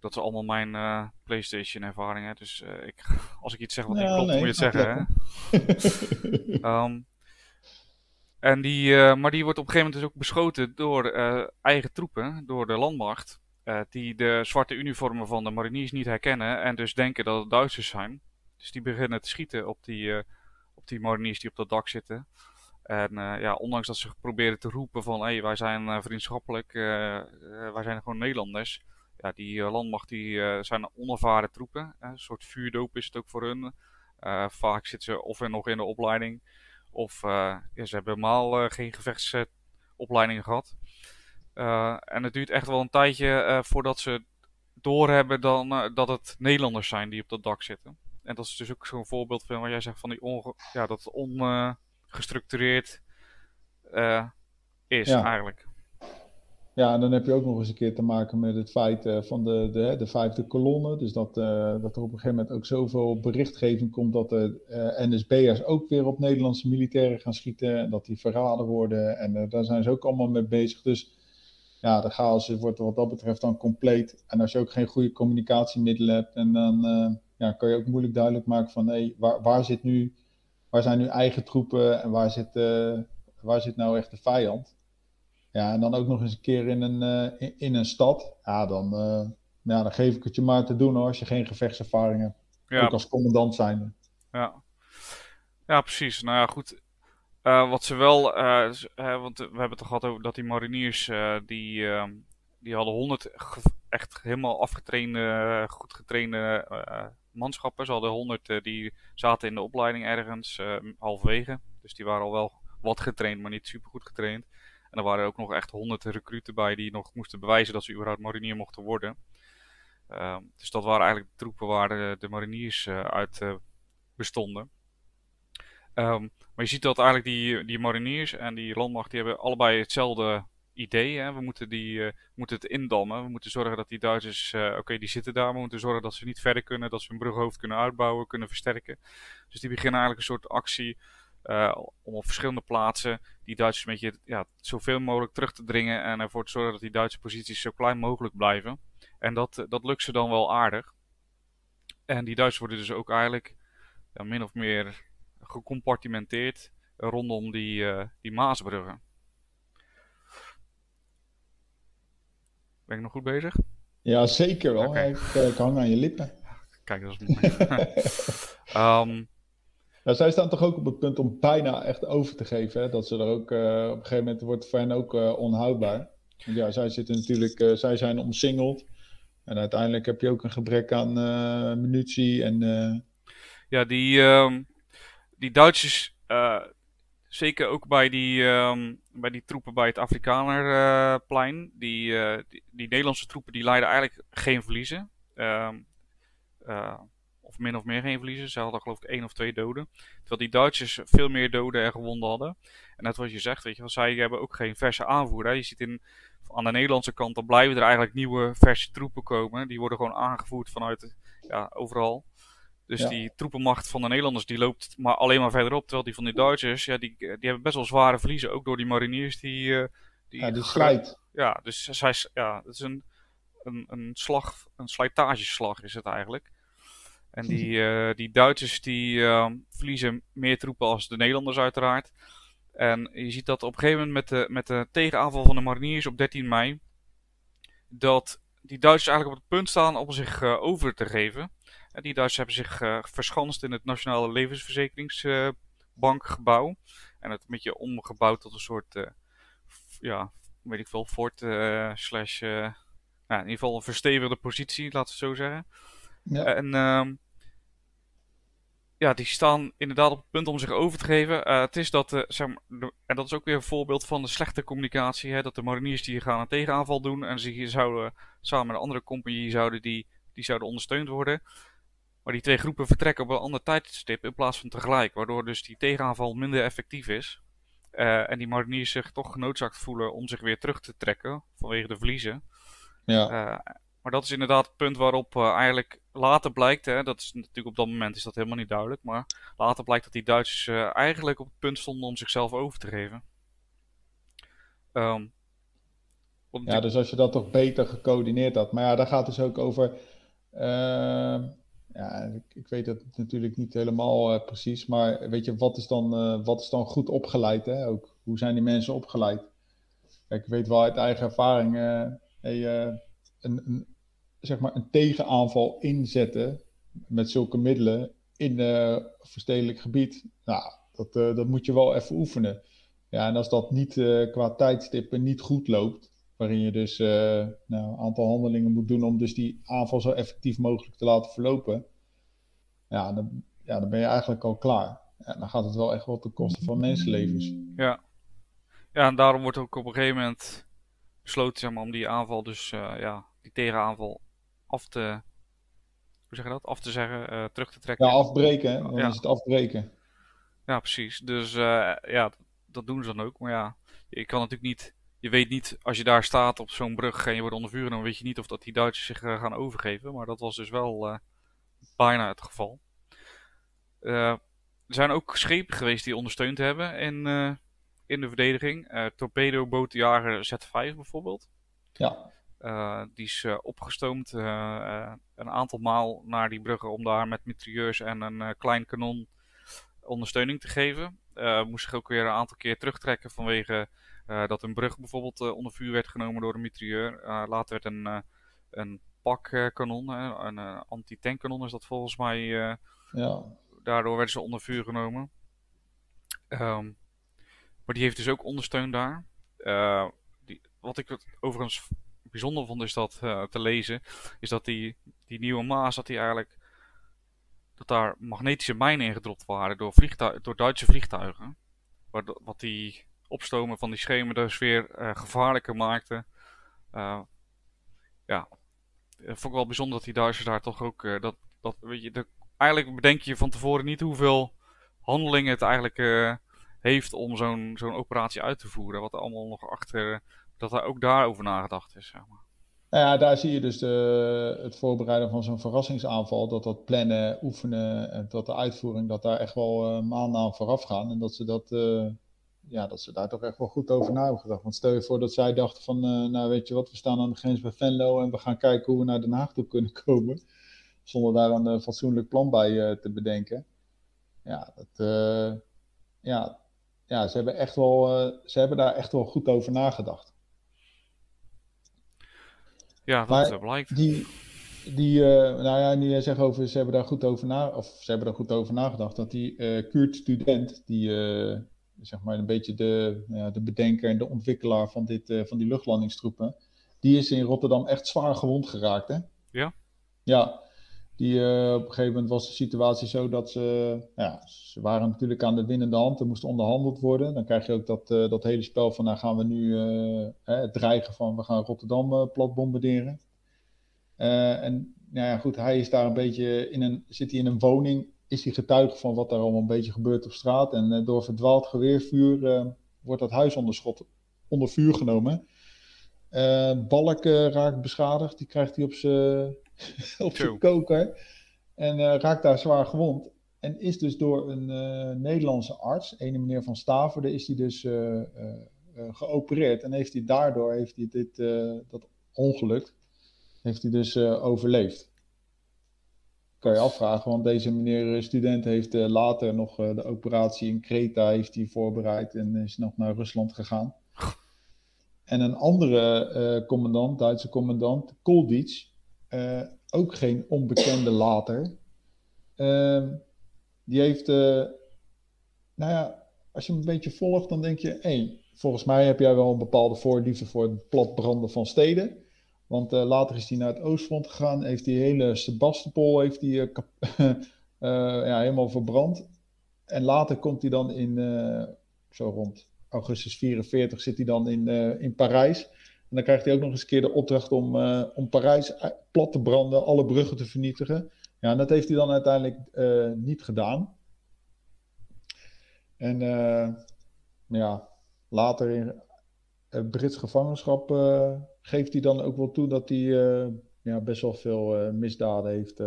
dat is allemaal mijn PlayStation ervaring. Hè. Dus ik, [laughs] als ik iets zeg wat niet klopt, nee, moet je het zeggen. Hè. um, [laughs] en die, maar die wordt op een gegeven moment dus ook beschoten door eigen troepen, door de landmacht. die de zwarte uniformen van de mariniers niet herkennen en dus denken dat het Duitsers zijn. Dus die beginnen te schieten op die, op die mariniers die op dat dak zitten. En ja, ondanks dat ze proberen te roepen van hey, wij zijn vriendschappelijk, wij zijn gewoon Nederlanders. Ja, die landmacht die, zijn onervaren troepen. een soort vuurdoop is het ook voor hun. vaak zitten ze of nog in de opleiding of ja, ze hebben helemaal geen gevechtsopleiding gehad. Uh, en het duurt echt wel een tijdje voordat ze doorhebben dan, dat het Nederlanders zijn die op dat dak zitten. En dat is dus ook zo'n voorbeeld van wat jij zegt van die onge ja, dat ongestructureerd is ja. eigenlijk. Ja, en dan heb je ook nog eens een keer te maken met het feit van de, de, de vijfde kolonne. Dus dat, dat er op een gegeven moment ook zoveel berichtgeving komt dat de NSB'ers ook weer op Nederlandse militairen gaan schieten. En dat die verraden worden. En daar zijn ze ook allemaal mee bezig. Dus ja, de chaos wordt wat dat betreft dan compleet. En als je ook geen goede communicatiemiddelen hebt, en dan uh, ja, kan je ook moeilijk duidelijk maken van hé, waar, waar, zit nu, waar zijn nu eigen troepen en waar zit, uh, waar zit nou echt de vijand? Ja, en dan ook nog eens een keer in een, uh, in, in, een stad. Ja dan, ja, dan geef ik het je maar te doen hoor, als je geen gevechtservaring hebt. Ja. Ook als commandant zijn. Ja. ja, precies. Nou ja, goed. Uh, wat ze wel, uh, want we hebben het gehad over dat die mariniers, uh, die, ehm, die hadden 100 echt helemaal afgetrainde, goed getrainde manschappen. Ze hadden 100 die zaten in de opleiding ergens halverwege. Dus die waren al wel wat getraind, maar niet super goed getraind. En er waren ook nog echt 100 recruten bij die nog moesten bewijzen dat ze überhaupt marinier mochten worden. Ehm, dus dat waren eigenlijk de troepen waar de, mariniers uit bestonden. Um, maar je ziet dat eigenlijk die, die mariniers en die landmacht, die hebben allebei hetzelfde idee. Hè? We moeten, die, uh, moeten het indammen. We moeten zorgen dat die Duitsers, oké, die zitten daar. We moeten zorgen dat ze niet verder kunnen, dat ze hun brughoofd kunnen uitbouwen, kunnen versterken. Dus die beginnen eigenlijk een soort actie om op verschillende plaatsen die Duitsers een beetje ja, zoveel mogelijk terug te dringen en ervoor te zorgen dat die Duitse posities zo klein mogelijk blijven. En dat, dat lukt ze dan wel aardig. En die Duitsers worden dus ook eigenlijk ja, min of meer gecompartimenteerd rondom die, uh, die Maasbruggen. Ben ik nog goed bezig? Ja, zeker wel. Okay. Ik, eh, ik, hang aan je lippen. Kijk, dat is mooi. um, [laughs] nou, zij staan toch ook op het punt om bijna echt over te geven. Hè? Dat ze er ook uh, op een gegeven moment wordt voor hen ook uh, onhoudbaar. Want ja, zij zitten natuurlijk, uh, zij zijn omsingeld. En uiteindelijk heb je ook een gebrek aan munitie en. Ja, die, um, die Duitsers, zeker ook bij die, um, bij die troepen bij het Afrikanerplein, die, die, die, Nederlandse troepen die leiden eigenlijk geen verliezen. Um, of min of meer geen verliezen. Ze hadden geloof ik één of twee doden. Terwijl die Duitsers veel meer doden en gewonden hadden. En net wat je zegt, weet je, wel, zij hebben ook geen verse aanvoer. Hè. Je ziet in, aan de Nederlandse kant, dan blijven er eigenlijk nieuwe verse troepen komen. Die worden gewoon aangevoerd vanuit ja, overal. Dus ja. die troepenmacht van de Nederlanders die loopt maar alleen maar verderop. Terwijl die van de Duitsers, ja, die, die hebben best wel zware verliezen. Ook door die mariniers die... Uh, die ja, die slijt. Ja, dus zij, ja, het is een, een, een slag, een slijtageslag is het eigenlijk. En die, uh, die Duitsers die uh, verliezen meer troepen als de Nederlanders uiteraard. En je ziet dat op een gegeven moment met de, met de tegenaanval van de mariniers op 13 mei... dat die Duitsers eigenlijk op het punt staan om zich uh, over te geven die Duitsers hebben zich uh, verschanst in het Nationale Levensverzekeringsbankgebouw. en het een beetje omgebouwd tot een soort, ja, weet ik veel, fort slash, nou, in ieder geval een verstevigde positie, laten we het zo zeggen. Ja. En ehm, ja, die staan inderdaad op het punt om zich over te geven. Uh, het is dat, uh, zeg maar, en dat is ook weer een voorbeeld van de slechte communicatie. Hè, dat de mariniers die gaan een tegenaanval doen en ze zouden samen met een andere compagnie zouden die, die zouden ondersteund worden. Maar die twee groepen vertrekken op een ander tijdstip in plaats van tegelijk. Waardoor dus die tegenaanval minder effectief is. Uh, en die mariniers zich toch genoodzaakt voelen om zich weer terug te trekken vanwege de verliezen. Ja. Maar dat is inderdaad het punt waarop eigenlijk later blijkt, hè, dat is natuurlijk op dat moment is dat helemaal niet duidelijk, maar later blijkt dat die Duitsers eigenlijk op het punt stonden om zichzelf over te geven. Um, ja, dus als je dat toch beter gecoördineerd had. Maar ja, daar gaat dus ook over ja, ik, ik, weet het natuurlijk niet helemaal uh, precies, maar weet je, wat is dan, uh, wat is dan goed opgeleid? Hè? Ook, hoe zijn die mensen opgeleid? Kijk, ik weet wel uit eigen ervaring, hey, een, een, zeg maar een tegenaanval inzetten met zulke middelen in uh, verstedelijk gebied. Nou, dat, dat moet je wel even oefenen. Ja, en als dat niet qua tijdstippen niet goed loopt, waarin je dus nou, een aantal handelingen moet doen om dus die aanval zo effectief mogelijk te laten verlopen, ja, dan, ja, dan ben je eigenlijk al klaar. Dan gaat het wel echt wel ten koste van mensenlevens. Ja. Ja, en daarom wordt ook op een gegeven moment besloten zeg maar, om die aanval, dus uh, ja, die tegenaanval af te, hoe zeg je dat, af te zeggen, uh, terug te trekken. Ja, afbreken, dan ja. is het afbreken. Ja, precies. Dus uh, ja, dat doen ze dan ook. Maar ja, je kan natuurlijk niet, je weet niet, als je daar staat op zo'n brug en je wordt onder vuur dan weet je niet of dat die Duitsers zich gaan overgeven. Maar dat was dus wel bijna het geval. er zijn ook schepen geweest die ondersteund hebben in, in de verdediging. Uh, torpedobootjager Z5 bijvoorbeeld. Ja. Uh, die is uh, opgestoomd een aantal maal naar die bruggen om daar met mitrailleurs en een klein kanon ondersteuning te geven. moest zich ook weer een aantal keer terugtrekken vanwege dat een brug bijvoorbeeld onder vuur werd genomen door een mitrailleur. later werd een, een pakkanon, een anti-tankkanon is dat volgens mij. ja. Daardoor werden ze onder vuur genomen. Um, maar die heeft dus ook ondersteund daar. Uh, die, wat ik overigens bijzonder vond is dat uh, te lezen, is dat die, die nieuwe Maas, dat die eigenlijk dat daar magnetische mijnen ingedropt waren door, door Duitse vliegtuigen. Wat, wat die opstomen van die schemen dus weer uh, gevaarlijker maakte. ja, vond ik wel bijzonder dat die Duitsers daar toch ook. dat, dat, weet je, eigenlijk bedenk je van tevoren niet hoeveel handelingen het eigenlijk heeft om zo'n zo'n operatie uit te voeren. Wat er allemaal nog achter, dat er ook daarover nagedacht is. Zeg maar. Nou ja, daar zie je dus de, het voorbereiden van zo'n verrassingsaanval. Dat dat plannen, oefenen en dat de uitvoering, dat daar echt wel uh, maanden aan vooraf gaan. En dat ze, dat, uh, ja, dat ze daar toch echt wel goed over na hebben gedacht. Want stel je voor dat zij dachten van, uh, nou weet je wat, we staan aan de grens bij Venlo en we gaan kijken hoe we naar Den Haag toe kunnen komen. Zonder daar een fatsoenlijk plan bij te bedenken. Ja, dat, ja, ja, ze hebben, echt wel, ze hebben daar echt wel goed over nagedacht. Ja, dat maar blijkt. Die, die uh, nou ja, nu jij zegt over ze hebben daar goed over na, of ze hebben daar goed over nagedacht, dat die uh, Kurt Student, die zeg maar een beetje de, de bedenker en de ontwikkelaar van, dit, van die luchtlandingstroepen, die is in Rotterdam echt zwaar gewond geraakt, hè? Ja. Ja, die, uh, op een gegeven moment was de situatie zo dat ze, ja, ze waren natuurlijk aan de winnende hand. Er moest onderhandeld worden. Dan krijg je ook dat, uh, dat hele spel van, nou gaan we nu uh, het dreigen van, we gaan Rotterdam plat bombarderen. en nou ja, goed, hij is daar een beetje in een, zit hij in een woning, is hij getuige van wat daar allemaal een beetje gebeurt op straat. En door verdwaald geweervuur wordt dat huis onder schot, onder vuur genomen. Balk raakt beschadigd, die krijgt hij op zijn [laughs] op zijn koker. En uh, raakt daar zwaar gewond. En is dus door een uh, Nederlandse arts, een meneer van Staverde, is hij dus uh, geopereerd. En heeft hij daardoor heeft hij dit, dat ongeluk heeft hij dus overleefd. Kan je afvragen, want deze meneer student heeft later nog de operatie in Kreta heeft hij voorbereid en is nog naar Rusland gegaan. En een andere commandant, Duitse commandant, Kolditsch, uh, ook geen onbekende later. Uh, die heeft, uh, nou ja, als je hem een beetje volgt, dan denk je, hé, volgens mij heb jij wel een bepaalde voorliefde voor het platbranden van steden. Want uh, later is hij naar het Oostfront gegaan, heeft die hele Sebastopol heeft die, [laughs] ja, helemaal verbrand. En later komt hij dan in, zo rond augustus 44, zit hij dan in, in Parijs. En dan krijgt hij ook nog eens een keer de opdracht om, uh, om Parijs plat te branden, alle bruggen te vernietigen. Ja, en dat heeft hij dan uiteindelijk uh, niet gedaan. En uh, ja, later in het Brits gevangenschap geeft hij dan ook wel toe dat hij ja, best wel veel misdaden heeft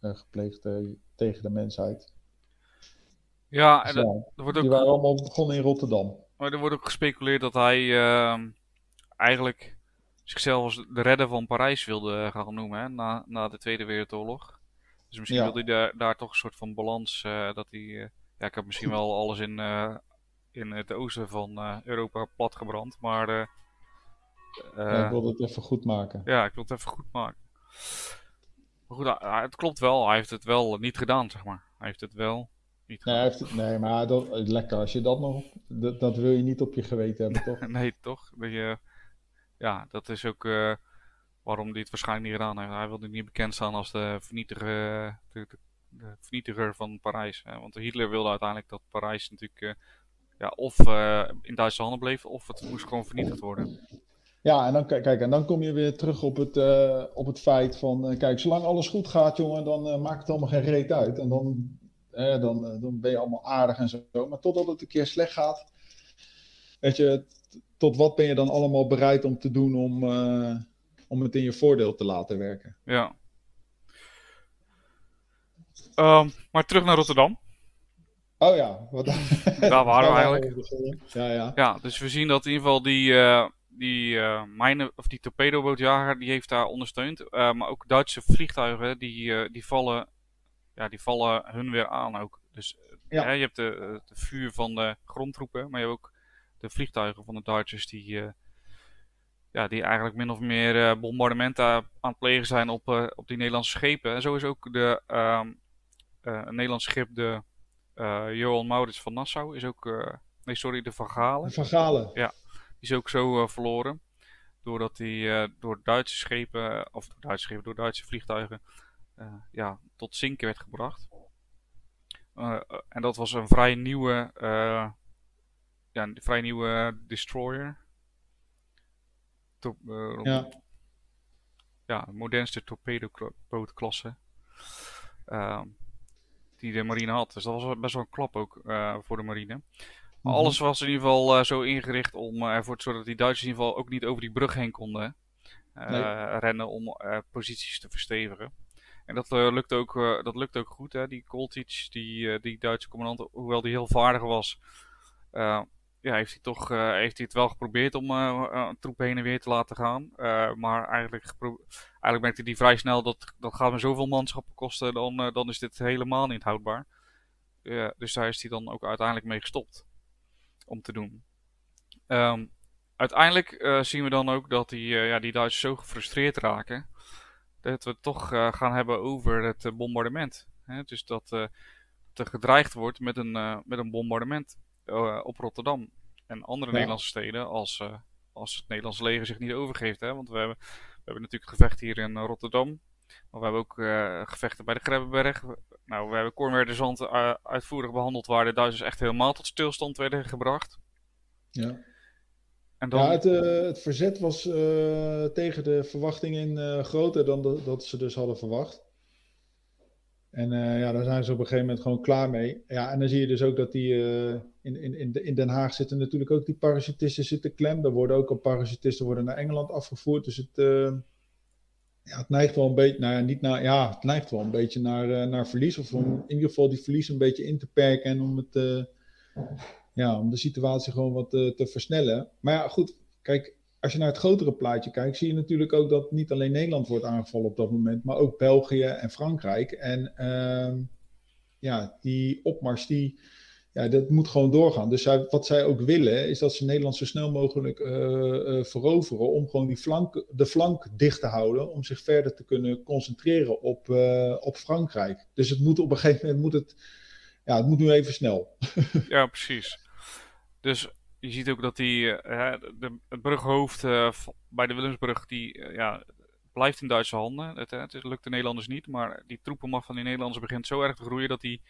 gepleegd tegen de mensheid. Ja, en dus, dat, wordt ook... die waren allemaal begonnen in Rotterdam. Maar er wordt ook gespeculeerd dat hij ehm, eigenlijk zichzelf als de redder van Parijs wilde gaan noemen hè, na, na de Tweede Wereldoorlog. Dus misschien wilde hij daar, daar toch een soort van balans, uh, dat hij, uh, ja ik heb misschien wel alles in, uh, in het oosten van Europa platgebrand, maar ja, ik wilde het even goed maken. Ja, ik wil het even goed maken. Maar goed, het klopt wel. Hij heeft het wel niet gedaan, zeg maar. Hij heeft het wel niet nee, heeft het, nee, maar dat, lekker. Als je dat nog... Dat, dat wil je niet op je geweten hebben, [laughs] toch? nee, toch? Dat je, ja, dat is ook uh, waarom hij het waarschijnlijk niet gedaan heeft. Hij wilde niet bekend staan als de vernietiger, de, de, vernietiger van Parijs. Hè? Want Hitler wilde uiteindelijk dat Parijs natuurlijk... Uh, ja, of in Duitse handen bleef, of het moest gewoon vernietigd worden. Ja, en dan, kijk, en dan kom je weer terug op het, op het feit van, kijk, zolang alles goed gaat, jongen, dan uh, maakt het allemaal geen reet uit. En dan, dan, dan ben je allemaal aardig en zo. Maar totdat het een keer slecht gaat, weet je, tot wat ben je dan allemaal bereid om te doen om, om het in je voordeel te laten werken? Ja. Um, maar terug naar Rotterdam. Oh ja, wat [laughs] daar waren we eigenlijk. Ja, ja. ja, dus we zien dat in ieder geval die, uh, die, uh, mijne, of die torpedobootjager die heeft daar ondersteund. Uh, maar ook Duitse vliegtuigen die, die, vallen, ja, die vallen hun weer aan ook. Dus ja. je hebt de, de, vuur van de grondtroepen, maar je hebt ook de vliegtuigen van de Duitsers die, ja, die eigenlijk min of meer bombardementen aan het plegen zijn op, op die Nederlandse schepen. En zo is ook de, een Nederlands schip, de Johan Maurits van Nassau is ook. Nee, sorry, de Van Galen. Van Galen. Ja, die is ook zo verloren. Doordat hij door Duitse schepen, of door Duitse schepen, door Duitse vliegtuigen, ja, tot zinken werd gebracht. en dat was een vrij nieuwe, ja, een vrij nieuwe destroyer. To ja. Ja, modernste torpedobootklasse. Ehm, die de marine had. Dus dat was best wel een klap ook uh, voor de marine. Maar mhm. alles was in ieder geval uh, zo ingericht om uh, ervoor te zorgen dat die Duitsers in ieder geval ook niet over die brug heen konden nee. rennen om posities te verstevigen. En dat, lukt, ook, dat lukt ook goed. Hè? Die Koltich, die, die Duitse commandant, hoewel die heel vaardig was, ja, heeft hij toch heeft hij het wel geprobeerd om een troep heen en weer te laten gaan. maar eigenlijk, eigenlijk merkte hij vrij snel dat dat gaat me zoveel manschappen kosten, dan, dan is dit helemaal niet houdbaar. dus daar is hij dan ook uiteindelijk mee gestopt om te doen. Um, uiteindelijk zien we dan ook dat die, ja, die Duitsers zo gefrustreerd raken dat we het toch gaan hebben over het bombardement. Dus dat er gedreigd wordt met een, met een bombardement uh, op Rotterdam en andere ja. Nederlandse steden als, uh, als het Nederlandse leger zich niet overgeeft. Hè? Want we hebben, we hebben natuurlijk gevecht hier in Rotterdam. Maar we hebben ook uh, gevechten bij de Grebbeberg. Nou, we hebben Cornwall de Zand uitvoerig behandeld waar de Duitsers echt helemaal tot stilstand werden gebracht. Ja. En dan... Ja, het, het verzet was tegen de verwachtingen groter dan de, dat ze dus hadden verwacht. En uh, ja, daar zijn ze op een gegeven moment gewoon klaar mee. Ja, en dan zie je dus ook dat die uh, in, in, in Den Haag zitten natuurlijk ook die parachutisten zitten klem. Daar worden ook al parachutisten worden naar Engeland afgevoerd. Dus het, uh, ja, het neigt wel een beetje, niet naar, ja, het neigt wel een beetje naar, naar verlies. Of om in ieder geval die verlies een beetje in te perken en om het, ja, om de situatie gewoon wat te versnellen. Maar ja, goed, kijk, als je naar het grotere plaatje kijkt, zie je natuurlijk ook dat niet alleen Nederland wordt aangevallen op dat moment, maar ook België en Frankrijk. En uh, ja, die opmars, die, ja, dat moet gewoon doorgaan. Dus zij, wat zij ook willen, is dat ze Nederland zo snel mogelijk uh, uh, veroveren om gewoon die flank, de flank dicht te houden, om zich verder te kunnen concentreren op, uh, op Frankrijk. Dus het moet op een gegeven moment, moet het, ja, het moet nu even snel. [laughs] ja, precies. Dus je ziet ook dat die, uh, de, het brughoofd uh, bij de Willemsbrug, die uh, ja, blijft in Duitse handen. Het, het, lukt de Nederlanders niet, maar die troepenmacht van die Nederlanders begint zo erg te groeien dat die,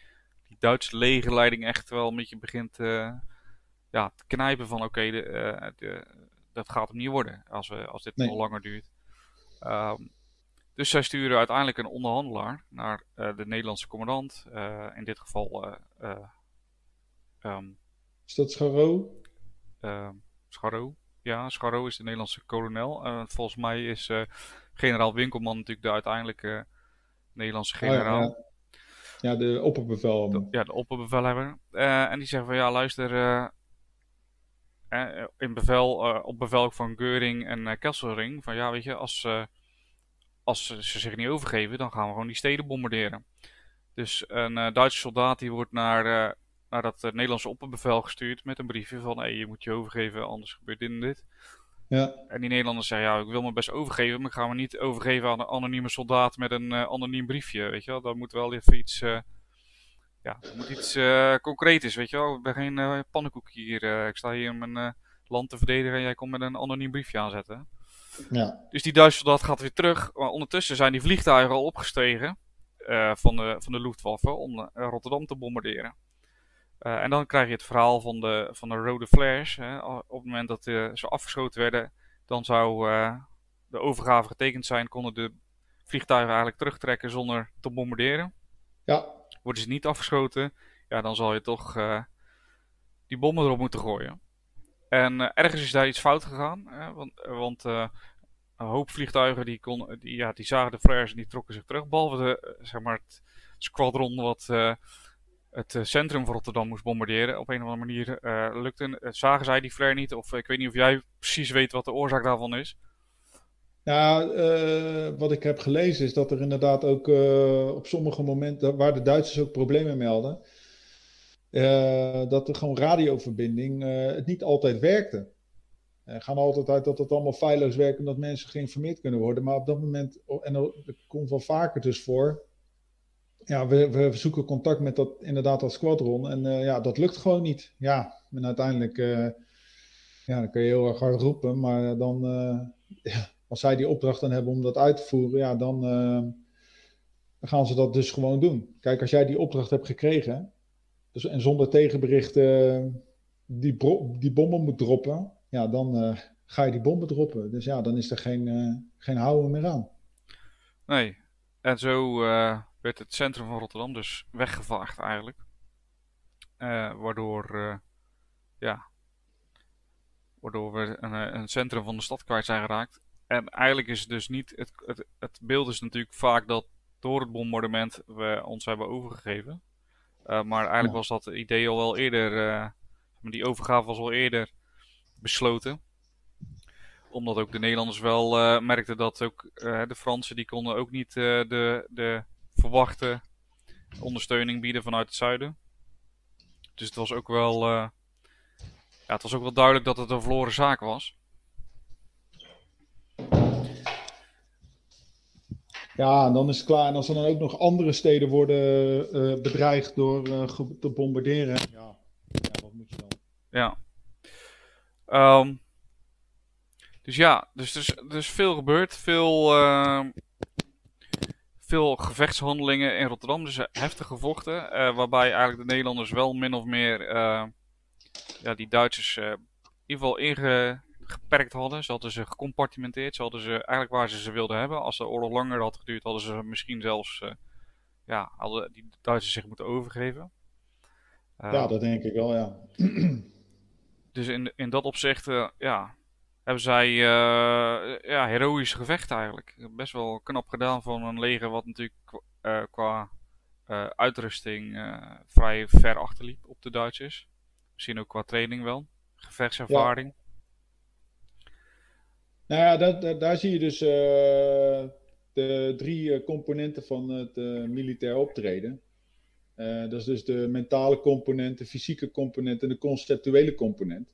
die Duitse legerleiding echt wel een beetje begint ja, te knijpen van oké, okay, dat gaat hem niet worden als, we, als dit nee. nog langer duurt. Um, dus zij sturen uiteindelijk een onderhandelaar naar de Nederlandse commandant, in dit geval... Um, is dat Scharro? Uh, Scharro. Ja, Scharro is de Nederlandse kolonel. Uh, volgens mij is uh, generaal Winkelman natuurlijk de uiteindelijke Nederlandse generaal. Oh, ja, ja. de opperbevelhebber. ja, de opperbevelhebber. Uh, en die zeggen van ja, luister. in bevel, op bevel van Geuring en Kesselring. Van ja, weet je, als, als ze zich niet overgeven, dan gaan we gewoon die steden bombarderen. Dus een Duitse soldaat die wordt naar naar dat uh, Nederlandse opperbevel gestuurd met een briefje van hey, je moet je overgeven, anders gebeurt dit en dit. Ja. En die Nederlanders zeggen, ja, ik wil me best overgeven, maar ik ga me niet overgeven aan een anonieme soldaat met een uh, anoniem briefje, weet je wel. Dat moet wel even iets, uh, ja, dat moet iets uh, concreets, weet je wel. Ik ben geen pannenkoek hier. ik sta hier om mijn land te verdedigen en jij komt met een anoniem briefje aanzetten. Ja. Dus die Duitse soldaat gaat weer terug, maar ondertussen zijn die vliegtuigen al opgestegen van, de, van de Luftwaffe om Rotterdam te bombarderen. Uh, en dan krijg je het verhaal van de, van de rode flares. Hè. Op het moment dat uh, ze afgeschoten werden, dan zou uh, de overgave getekend zijn, konden de vliegtuigen eigenlijk terugtrekken zonder te bombarderen. Ja. Worden ze niet afgeschoten, ja, dan zal je toch die bommen erop moeten gooien. En ergens is daar iets fout gegaan, hè, want, want een hoop vliegtuigen die, kon, die, ja, die zagen de flares en die trokken zich terug. Behalve de, zeg maar het squadron wat het centrum van Rotterdam moest bombarderen. Op een of andere manier uh, lukte. Uh, zagen zij die flare niet? Of ik weet niet of jij precies weet wat de oorzaak daarvan is. Nou, wat ik heb gelezen is dat er inderdaad ook op sommige momenten, waar de Duitsers ook problemen mee hadden, dat er gewoon radioverbinding het niet altijd werkte. Er gaan altijd uit dat het allemaal feilloos werkt en dat mensen geïnformeerd kunnen worden. Maar op dat moment, en dat komt wel vaker dus voor, ja, we, we zoeken contact met dat, inderdaad dat squadron. En uh, ja, dat lukt gewoon niet. Ja, en uiteindelijk uh, ja, dan kun je heel erg hard roepen. Maar dan, uh, [laughs] ja, als zij die opdracht dan hebben om dat uit te voeren, ja, dan, gaan ze dat dus gewoon doen. Kijk, als jij die opdracht hebt gekregen dus, en zonder tegenbericht die, die bommen moet droppen, ja, dan ga je die bommen droppen. Dus ja, dan is er geen, geen houden meer aan. Nee, en zo werd het centrum van Rotterdam dus weggevaagd eigenlijk. Uh, waardoor, uh, ja, waardoor we een, eh, een, centrum van de stad kwijt zijn geraakt. En eigenlijk is het dus niet, het, het, het beeld is natuurlijk vaak dat door het bombardement we ons hebben overgegeven. Uh, maar eigenlijk ja. was dat idee al wel eerder, die overgave was al eerder besloten omdat ook de Nederlanders wel merkten dat ook de Fransen die konden ook niet de, de verwachte ondersteuning bieden vanuit het zuiden. Dus het was ook wel, uh, ja, het was ook wel duidelijk dat het een verloren zaak was. Ja, en dan is het klaar. En als er dan ook nog andere steden worden uh, bedreigd door uh, te bombarderen. Ja. ja, wat moet je dan? Ja. Um, dus ja, dus er is, er is veel gebeurd. Veel, uh, veel gevechtshandelingen in Rotterdam. Dus heftig gevochten. Uh, waarbij eigenlijk de Nederlanders wel min of meer uh, ja, die Duitsers uh, in ieder geval ingeperkt hadden. Ze hadden ze gecompartimenteerd. Ze hadden ze eigenlijk waar ze ze wilden hebben. Als de oorlog langer had geduurd, hadden ze misschien zelfs ja, hadden die Duitsers zich moeten overgeven. ja, dat denk ik wel, ja. [clears throat] dus in, in dat opzicht, ja, hebben zij uh, ja, gevechten eigenlijk. Best wel knap gedaan van een leger wat natuurlijk uh, qua uh, uitrusting vrij ver achterliep op de Duitsers. Misschien ook qua training wel. Gevechtservaring. Nou ja, dat, daar zie je dus de drie componenten van het militair optreden. dat is dus de mentale component, de fysieke component en de conceptuele component.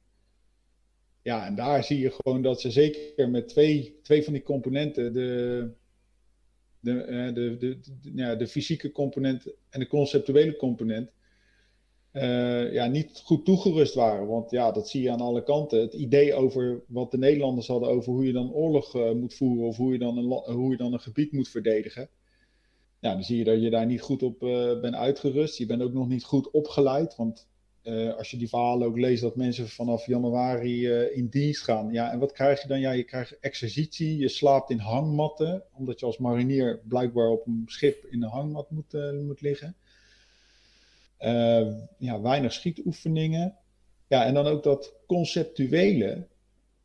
Ja, en daar zie je gewoon dat ze zeker met twee, twee van die componenten, de, de, uh, de, de, de, ja, de fysieke component en de conceptuele component, uh, ja, niet goed toegerust waren. Want ja, dat zie je aan alle kanten. Het idee over wat de Nederlanders hadden over hoe je dan oorlog uh, moet voeren of hoe je, dan een, hoe je dan een gebied moet verdedigen. Ja, dan zie je dat je daar niet goed op bent uitgerust. Je bent ook nog niet goed opgeleid, want uh, als je die verhalen ook leest dat mensen vanaf januari uh, in dienst gaan. Ja, en wat krijg je dan? Ja, je krijgt exercitie, je slaapt in hangmatten, omdat je als marinier blijkbaar op een schip in een hangmat moet, uh, moet liggen. ja, weinig schietoefeningen. Ja, en dan ook dat conceptuele.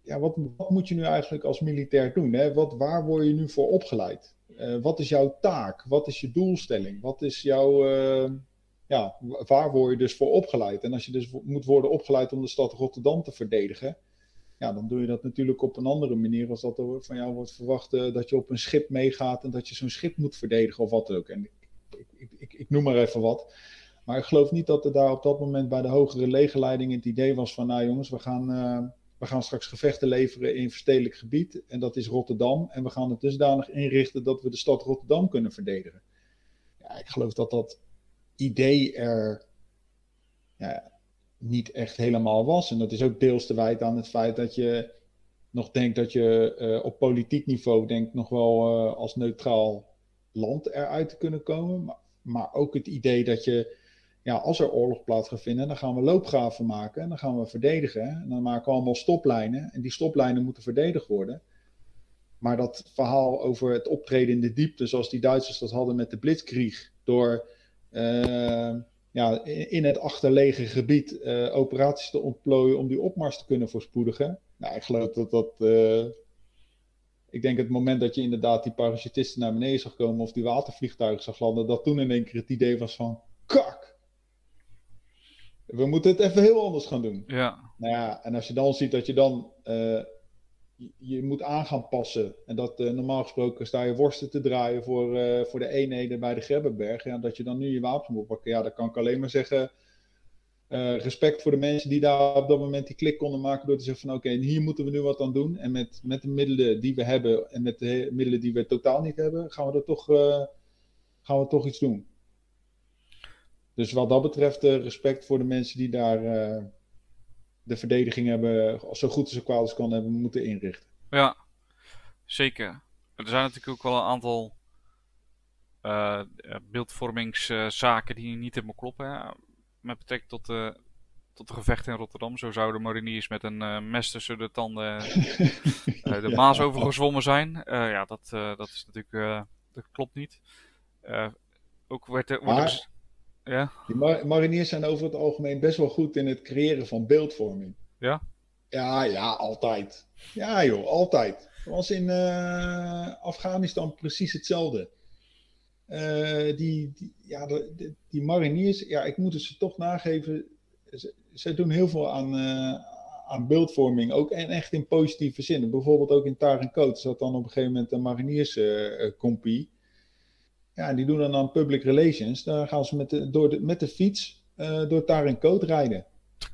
Ja, wat, wat moet je nu eigenlijk als militair doen? Hè? Wat, waar word je nu voor opgeleid? wat is jouw taak? Wat is je doelstelling? Wat is jouw ja, waar word je dus voor opgeleid? En als je dus moet worden opgeleid om de stad Rotterdam te verdedigen, ja, dan doe je dat natuurlijk op een andere manier als dat er van jou wordt verwacht uh, dat je op een schip meegaat en dat je zo'n schip moet verdedigen of wat ook. En ik, ik, ik, ik, noem maar even wat. Maar ik geloof niet dat er daar op dat moment bij de hogere legerleiding het idee was van, nou jongens, we gaan, uh, we gaan straks gevechten leveren in verstedelijk gebied. En dat is Rotterdam. En we gaan het dusdanig inrichten dat we de stad Rotterdam kunnen verdedigen. Ja, ik geloof dat dat idee er niet echt helemaal was. En dat is ook deels te wijten aan het feit dat je nog denkt dat je uh, op politiek niveau denkt nog wel uh, als neutraal land eruit te kunnen komen. Maar, maar, ook het idee dat je, ja, als er oorlog plaats gaat vinden, dan gaan we loopgraven maken en dan gaan we verdedigen. En dan maken we allemaal stoplijnen en die stoplijnen moeten verdedigd worden. Maar dat verhaal over het optreden in de diepte, zoals die Duitsers dat hadden met de Blitzkrieg, door ja, in het achterlegen gebied uh, operaties te ontplooien om die opmars te kunnen voorspoedigen. Nou, ik geloof dat dat. Uh, ik denk het moment dat je inderdaad die parachutisten naar beneden zag komen of die watervliegtuigen zag landen, dat toen in één keer het idee was van kak. We moeten het even heel anders gaan doen. Ja. Nou ja, en als je dan ziet dat je dan uh, je moet aan gaan passen. En dat uh, normaal gesproken sta je worsten te draaien voor, uh, voor de eenheden bij de Grebbeberg. Ja, dat je dan nu je wapen moet pakken. Ja, dan kan ik alleen maar zeggen. Uh, respect voor de mensen die daar op dat moment die klik konden maken. Door te zeggen van oké, hier moeten we nu wat aan doen. En met, met de middelen die we hebben en met de middelen die we totaal niet hebben, gaan we er toch, gaan we toch iets doen. Dus wat dat betreft respect voor de mensen die daar de verdediging hebben, zo goed als kwaad als kan hebben moeten inrichten. Ja, zeker. Er zijn natuurlijk ook wel een aantal uh, beeldvormingszaken uh, die niet helemaal kloppen. Hè? Met betrekking tot de, tot de gevechten in Rotterdam. Zo zouden mariniers met een uh, mes tussen de tanden [laughs] de ja. Maas overgezwommen zijn. ja, dat, dat is natuurlijk, dat klopt niet. ook werd er, wordt maar... Ja. Die mar mariniers zijn over het algemeen best wel goed in het creëren van beeldvorming. Ja? Ja, ja, altijd. Ja joh, altijd. Het was in uh, Afghanistan precies hetzelfde. Uh, die, die, ja, de, die mariniers, ja, ik moet het ze toch nageven. Ze, ze doen heel veel aan, uh, aan beeldvorming, ook en echt in positieve zin. Bijvoorbeeld ook in Tar en Coat zat dan op een gegeven moment een marinierskompie. Ja, die doen dan aan public relations. Dan gaan ze met de, door de, met de fiets uh, door Tar en Coat rijden.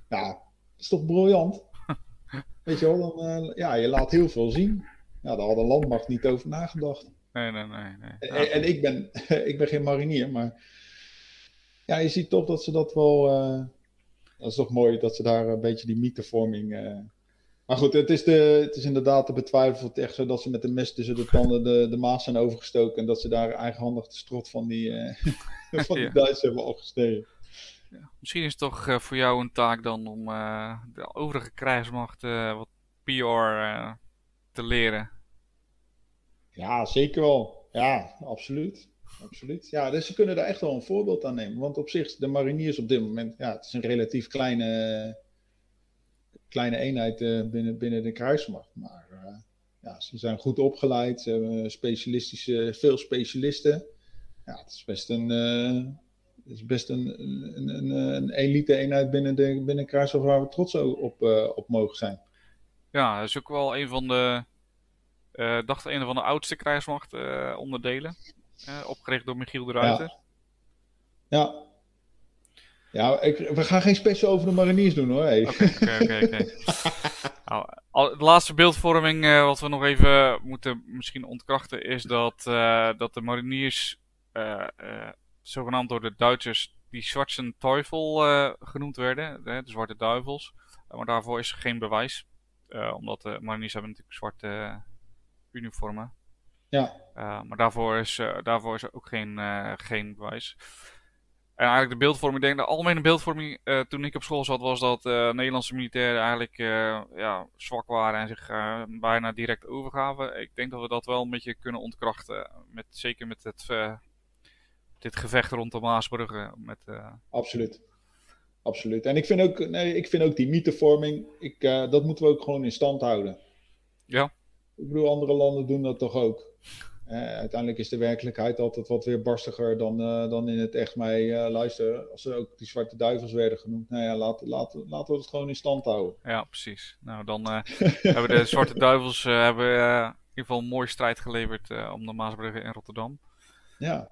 Ja, dat is toch briljant? [laughs] Weet je wel, dan, uh, ja, je laat heel veel zien. Ja, daar had de landmacht niet over nagedacht. Nee, nee, nee. nee. En, en, ik, ben, [laughs] ik ben geen marinier, maar ja, je ziet toch dat ze dat wel. Uh, dat is toch mooi dat ze daar een beetje die mythevorming. Maar goed, het is, de, het is inderdaad te het echt zo dat ze met een mes tussen de tanden de, de maas zijn overgestoken. En dat ze daar eigenhandig de strot van die, uh, [laughs] van die ja. Duitsers hebben afgestegen. Ja, misschien is het toch uh, voor jou een taak dan om de overige krijgsmacht wat PR te leren. Ja, zeker wel. Ja, absoluut. Absoluut. Ja, dus ze kunnen daar echt wel een voorbeeld aan nemen. Want op zich, de mariniers op dit moment, ja, het is een relatief kleine, kleine eenheid uh, binnen, binnen de kruismacht. Maar uh, ja, ze zijn goed opgeleid. Ze hebben specialistische, veel specialisten. Ja, het is best een, uh, het is best een, een, een, een elite eenheid binnen de, binnen waar we trots op, op mogen zijn. Ja, dat is ook wel een van de, uh, dacht een van de oudste uh, onderdelen. Uh, opgericht door Michiel de Ruiter. Ja. Ja, ja ik, we gaan geen special over de mariniers doen hoor. Oké, oké, oké. [laughs] Nou, de laatste beeldvorming uh, wat we nog even moeten misschien ontkrachten is dat, uh, dat de mariniers uh, zogenaamd door de Duitsers die Schwarzen Teufel genoemd werden, de Zwarte Duivels. maar daarvoor is geen bewijs. omdat de mariniers hebben natuurlijk zwarte uniformen. Ja. Maar daarvoor is, daarvoor is er ook geen, geen bewijs. En eigenlijk de beeldvorming, ik denk de algemene beeldvorming toen ik op school zat, was dat Nederlandse militairen eigenlijk ja, zwak waren en zich bijna direct overgaven. Ik denk dat we dat wel een beetje kunnen ontkrachten. Met, zeker met het, dit gevecht rond de Maasbrugge. Met, Absoluut. Absoluut. En ik vind ook, nee, ik vind ook die mythevorming, ik, dat moeten we ook gewoon in stand houden. Ja. Ik bedoel, andere landen doen dat toch ook. Eh, uiteindelijk is de werkelijkheid altijd wat weer barstiger dan, uh, dan in het echt. Maar uh, luister, als er ook die zwarte duivels werden genoemd, nou ja, laten, laten, laten we het gewoon in stand houden. Ja, precies. Nou, dan [laughs] hebben de zwarte duivels hebben, in ieder geval een mooie strijd geleverd om de Maasbrugge in Rotterdam. Ja.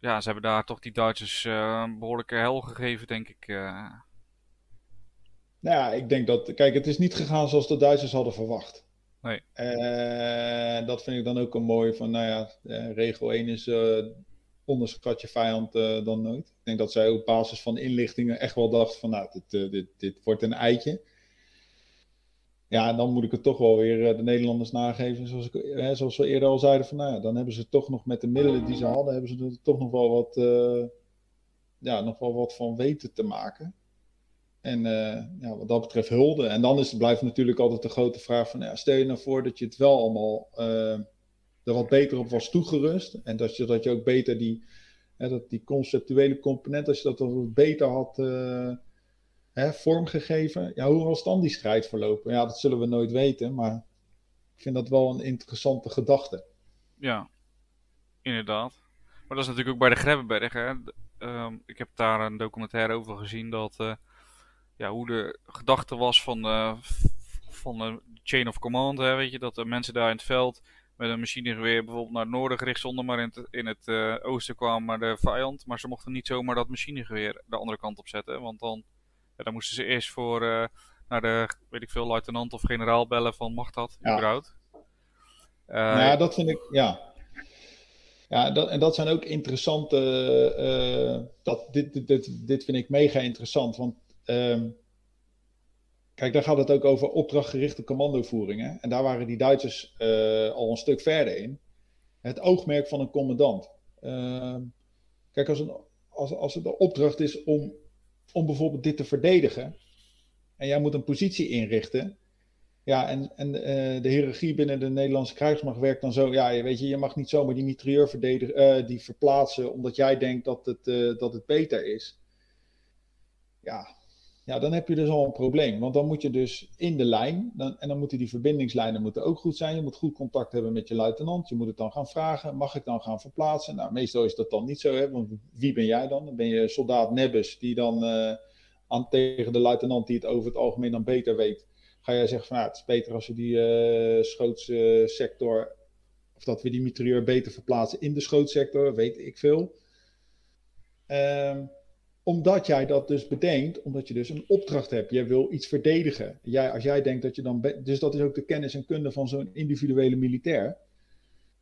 ja, ze hebben daar toch die Duitsers een behoorlijke hel gegeven, denk ik. Nou ja, ik denk dat. Kijk, het is niet gegaan zoals de Duitsers hadden verwacht. En dat vind ik dan ook een mooi van, nou ja, regel 1 is uh, onderschat je vijand dan nooit. Ik denk dat zij op basis van inlichtingen echt wel dacht van, nou, dit, dit, dit wordt een eitje. Ja, dan moet ik het toch wel weer de Nederlanders nageven. Zoals, ik, zoals we eerder al zeiden, van nou ja, dan hebben ze toch nog met de middelen die ze hadden, hebben ze er toch nog wel wat, ja, nog wel wat van weten te maken. En uh, ja, wat dat betreft hulde. En dan is, blijft natuurlijk altijd de grote vraag van, ja, stel je nou voor dat je het wel allemaal uh, er wat beter op was toegerust. En dat je, dat je ook beter die, hè, dat die conceptuele component, als je dat wat beter had hè, vormgegeven. Ja, hoe was dan die strijd verlopen? Ja, dat zullen we nooit weten, maar ik vind dat wel een interessante gedachte. Ja, inderdaad. Maar dat is natuurlijk ook bij de Grebbeberg. Hè? Um, ik heb daar een documentaire over gezien dat ja, hoe de gedachte was van, uh, van de chain of command. Hè, weet je, dat de mensen daar in het veld met een machinegeweer bijvoorbeeld naar het noorden gericht stonden, maar in het, in het uh, oosten kwam maar de vijand. Maar ze mochten niet zomaar dat machinegeweer de andere kant op zetten, want dan ja, dan moesten ze eerst voor uh, naar de, weet ik veel, luitenant of generaal bellen van mag dat, ja. überhaupt. Uh, nou ja, dat vind ik, ja. Ja, dat, en dat zijn ook interessante, dat, dit, dit, dit, dit vind ik mega interessant, want um, kijk, daar gaat het ook over opdrachtgerichte commandovoeringen. En daar waren die Duitsers al een stuk verder in. Het oogmerk van een commandant. Ehm, kijk, als, een, als, als het de opdracht is om om bijvoorbeeld dit te verdedigen. En jij moet een positie inrichten. Ja, en, en uh, de hiërarchie binnen de Nederlandse krijgsmacht werkt dan zo. Ja, je weet je, je mag niet zomaar die mitrailleur uh, die verplaatsen omdat jij denkt dat het, dat het beter is. Ja, ja, dan heb je dus al een probleem. Want dan moet je dus in de lijn, dan, en dan moeten die verbindingslijnen moeten ook goed zijn. Je moet goed contact hebben met je luitenant. Je moet het dan gaan vragen, mag ik dan gaan verplaatsen? Nou, meestal is dat dan niet zo, hè, want wie ben jij dan? Ben je soldaat Nebbes, die dan uh, aan, tegen de luitenant die het over het algemeen dan beter weet, ga jij zeggen van, het is beter als we die uh, schootssector, of dat we die mitrailleur beter verplaatsen in de schootsector, weet ik veel. Ehm... omdat jij dat dus bedenkt, omdat je dus een opdracht hebt. Jij wil iets verdedigen. Jij, als jij denkt dat je dan. Dus dat is ook de kennis en kunde van zo'n individuele militair.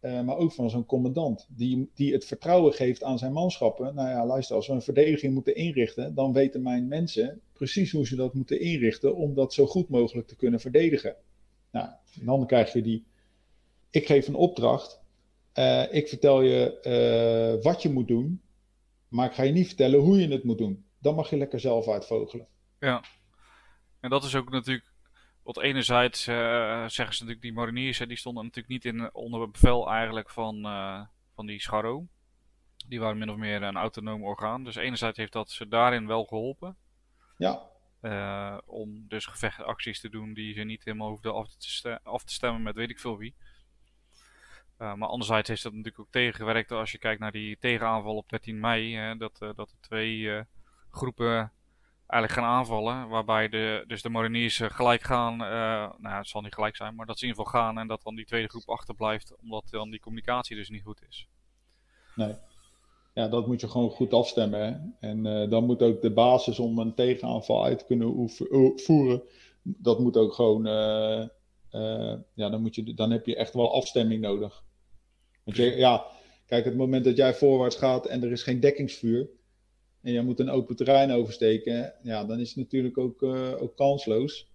Uh, maar ook van zo'n commandant. Die, die het vertrouwen geeft aan zijn manschappen. Nou ja, luister, als we een verdediging moeten inrichten. dan weten mijn mensen precies hoe ze dat moeten inrichten. om dat zo goed mogelijk te kunnen verdedigen. Nou, en dan krijg je die. Ik geef een opdracht. Uh, ik vertel je uh, wat je moet doen. Maar ik ga je niet vertellen hoe je het moet doen. Dan mag je lekker zelf uitvogelen. Ja. En dat is ook natuurlijk. Wat enerzijds uh, zeggen ze natuurlijk, die mariniers, hè, die stonden natuurlijk niet in, onder bevel eigenlijk van, uh, van die Scharro. Die waren min of meer een autonoom orgaan. Dus enerzijds heeft dat ze daarin wel geholpen. Ja. Uh, om dus gevechtacties te doen die ze niet helemaal hoefden af te, af te stemmen met weet ik veel wie. Uh, maar anderzijds heeft dat natuurlijk ook tegengewerkt als je kijkt naar die tegenaanval op 13 mei. Hè, dat, uh, dat er twee uh, groepen eigenlijk gaan aanvallen. Waarbij de, dus de mariniers gelijk gaan. nou, het zal niet gelijk zijn, maar dat ze in ieder geval gaan. En dat dan die tweede groep achterblijft. Omdat dan die communicatie dus niet goed is. Nee. Ja, dat moet je gewoon goed afstemmen. En dan moet ook de basis om een tegenaanval uit te kunnen voeren. Dat moet ook gewoon. ja, dan, moet je, dan heb je echt wel afstemming nodig. Want je, ja, kijk, het moment dat jij voorwaarts gaat en er is geen dekkingsvuur. En jij moet een open terrein oversteken. Ja, dan is het natuurlijk ook, uh, ook kansloos.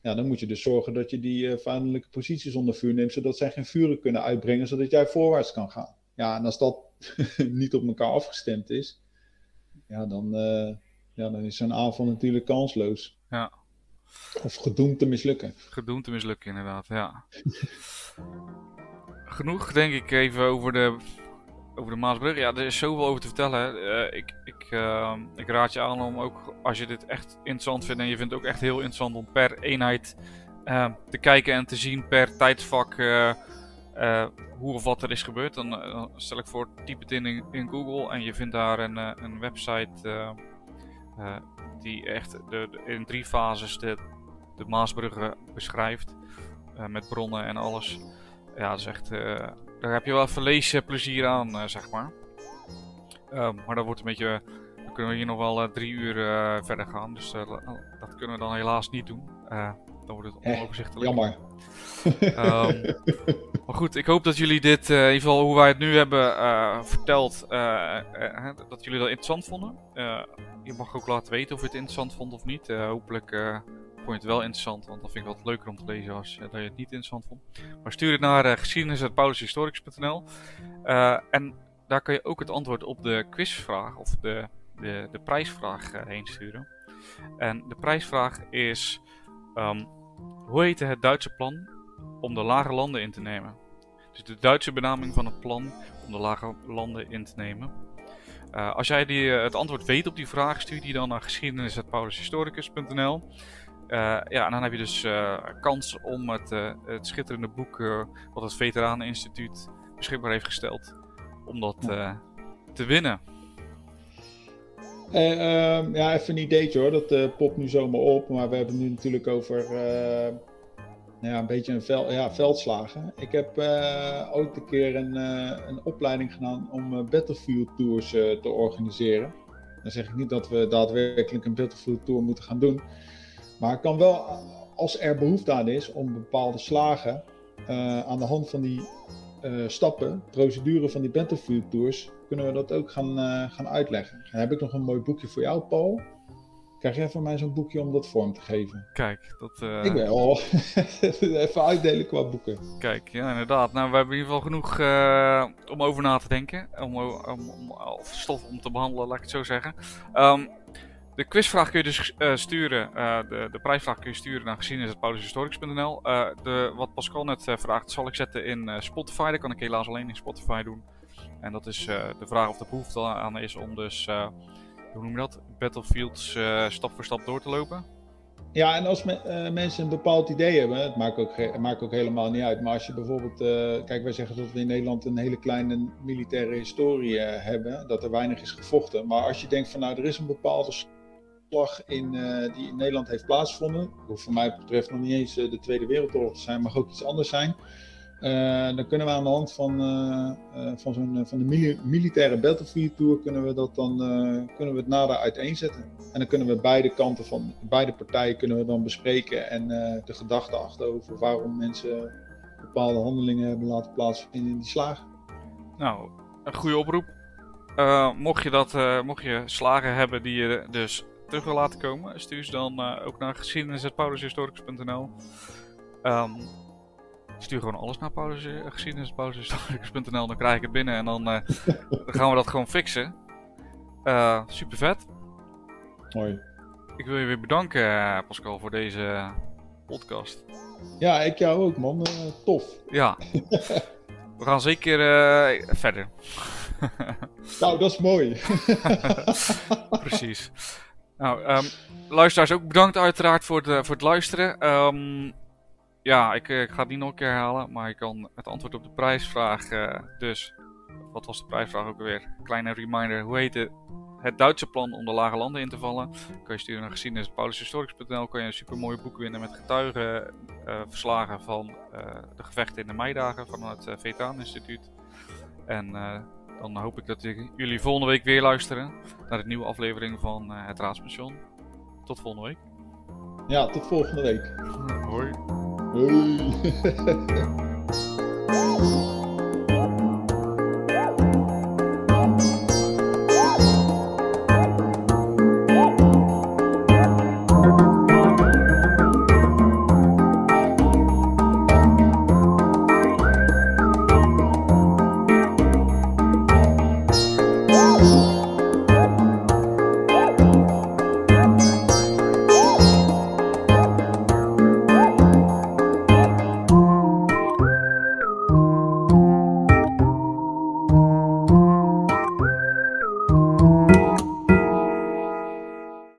Ja, dan moet je dus zorgen dat je die uh, vijandelijke posities onder vuur neemt. Zodat zij geen vuren kunnen uitbrengen. Zodat jij voorwaarts kan gaan. Ja, en als dat [laughs] niet op elkaar afgestemd is. Ja, dan, uh, ja, dan is zo'n aanval natuurlijk kansloos. Ja. Of gedoemd te mislukken. Gedoemd te mislukken, inderdaad, ja. [laughs] genoeg, denk ik, even over de, over de Maasbrug. Ja, er is zoveel over te vertellen. Uh, ik, ik, uh, ik raad je aan om ook, als je dit echt interessant vindt... en je vindt het ook echt heel interessant om per eenheid uh, te kijken en te zien per tijdsvak... hoe of wat er is gebeurd. Dan, stel ik voor, typ het in, Google en je vindt daar een, een website... die echt de, in drie fases de, de Maasbruggen beschrijft. met bronnen en alles ja, dat is echt, uh, daar heb je wel even leesplezier aan, uh, zeg maar. Um, maar dat wordt een beetje, dan kunnen we hier nog wel drie uur verder gaan. Dus dat kunnen we dan helaas niet doen. dan wordt het onoverzichtelijk. jammer. Um, [laughs] maar goed, ik hoop dat jullie dit, in ieder geval hoe wij het nu hebben verteld, dat jullie dat interessant vonden. je mag ook laten weten of je het interessant vond of niet. hopelijk vond je het wel interessant, want dan vind ik het leuker om te lezen als dat je het niet interessant vond. Maar stuur het naar uh, en daar kan je ook het antwoord op de quizvraag of de, de, de prijsvraag heen sturen. En de prijsvraag is, um, hoe heette het Duitse plan om de lage landen in te nemen? Dus de Duitse benaming van het plan om de lage landen in te nemen. Als jij die, het antwoord weet op die vraag, stuur die dan naar geschiedenis.paulushistoricus.nl. Uh, ja, en dan heb je dus uh, kans om het, uh, het schitterende boek wat het Veteraneninstituut beschikbaar heeft gesteld, om dat te winnen. Ehm, ja, even een ideetje hoor, dat popt nu zomaar op, maar we hebben nu natuurlijk over ja, een beetje een vel, ja, veldslagen. Ik heb ooit een keer een, een opleiding gedaan om Battlefield Tours te organiseren. Dan zeg ik niet dat we daadwerkelijk een Battlefield Tour moeten gaan doen. Maar het kan wel, als er behoefte aan is om bepaalde slagen uh, aan de hand van die uh, stappen, procedure van die Battlefield Tours, kunnen we dat ook gaan, uh, gaan uitleggen. Heb ik nog een mooi boekje voor jou, Paul. Krijg jij van mij zo'n boekje om dat vorm te geven? Kijk, dat... Ik ben al [laughs] even uitdelen qua boeken. Kijk, ja inderdaad. Nou, we hebben in ieder geval genoeg om over na te denken. Om, om, om, of stof om te behandelen, laat ik het zo zeggen. Um, de quizvraag kun je dus uh, sturen, uh, de, de prijsvraag kun je sturen naar geschiedenis.paulushistoricus.nl. Uh, eh, de, wat Pascal net vraagt, zal ik zetten in Spotify. Dat kan ik helaas alleen in Spotify doen. En dat is de vraag of de behoefte aan is om dus, hoe noem je dat, Battlefields stap voor stap door te lopen. Ja, en als me, mensen een bepaald idee hebben, het maakt ook, het maakt ook helemaal niet uit. Maar als je bijvoorbeeld, kijk, wij zeggen dat we in Nederland een hele kleine militaire historie hebben, dat er weinig is gevochten. Maar als je denkt van nou, er is een bepaalde in, uh, die in Nederland heeft plaatsgevonden. Hoeft voor mij betreft nog niet eens uh, de Tweede Wereldoorlog te zijn, mag ook iets anders zijn. Uh, dan kunnen we aan de hand van, van, zo'n, van de militaire Battlefield Tour kunnen we, dat dan, kunnen we het nader uiteenzetten. En dan kunnen we beide kanten van beide partijen kunnen we dan bespreken en de gedachten achterover waarom mensen bepaalde handelingen hebben laten plaatsvinden in die slagen. Nou, een goede oproep. mocht, je dat, mocht je slagen hebben die je dus terug wil laten komen, stuur ze dan uh, ook naar geschiedenis.paulushistoricus.nl. Um, stuur gewoon alles naar uh, geschiedenis.paulushistoricus.nl, dan krijg ik het binnen en dan, [laughs] dan gaan we dat gewoon fixen. super vet. Mooi. Ik wil je weer bedanken, Pascal, voor deze podcast. Ja, ik jou ook, man. tof. Ja. [laughs] We gaan zeker verder. nou, dat is mooi. [laughs] Precies. Nou, um, luisteraars ook bedankt uiteraard voor, de, voor het luisteren. Um, ja, ik, ik, ga het niet nog een keer herhalen, maar je kan het antwoord op de prijsvraag uh, dus... Wat was de prijsvraag ook alweer? Kleine reminder, hoe heet het? Duitse plan om de lage landen in te vallen. Kan je sturen naar geschiedenis.paulushistoricus.nl. Kan je een super mooi boek winnen met getuigenverslagen uh, van de gevechten in de meidagen van het Veteraneninstituut. En dan hoop ik dat jullie volgende week weer luisteren naar de nieuwe aflevering van uh, het Raadspension. Tot volgende week. Ja, tot volgende week. Hoi. Hoi. [laughs]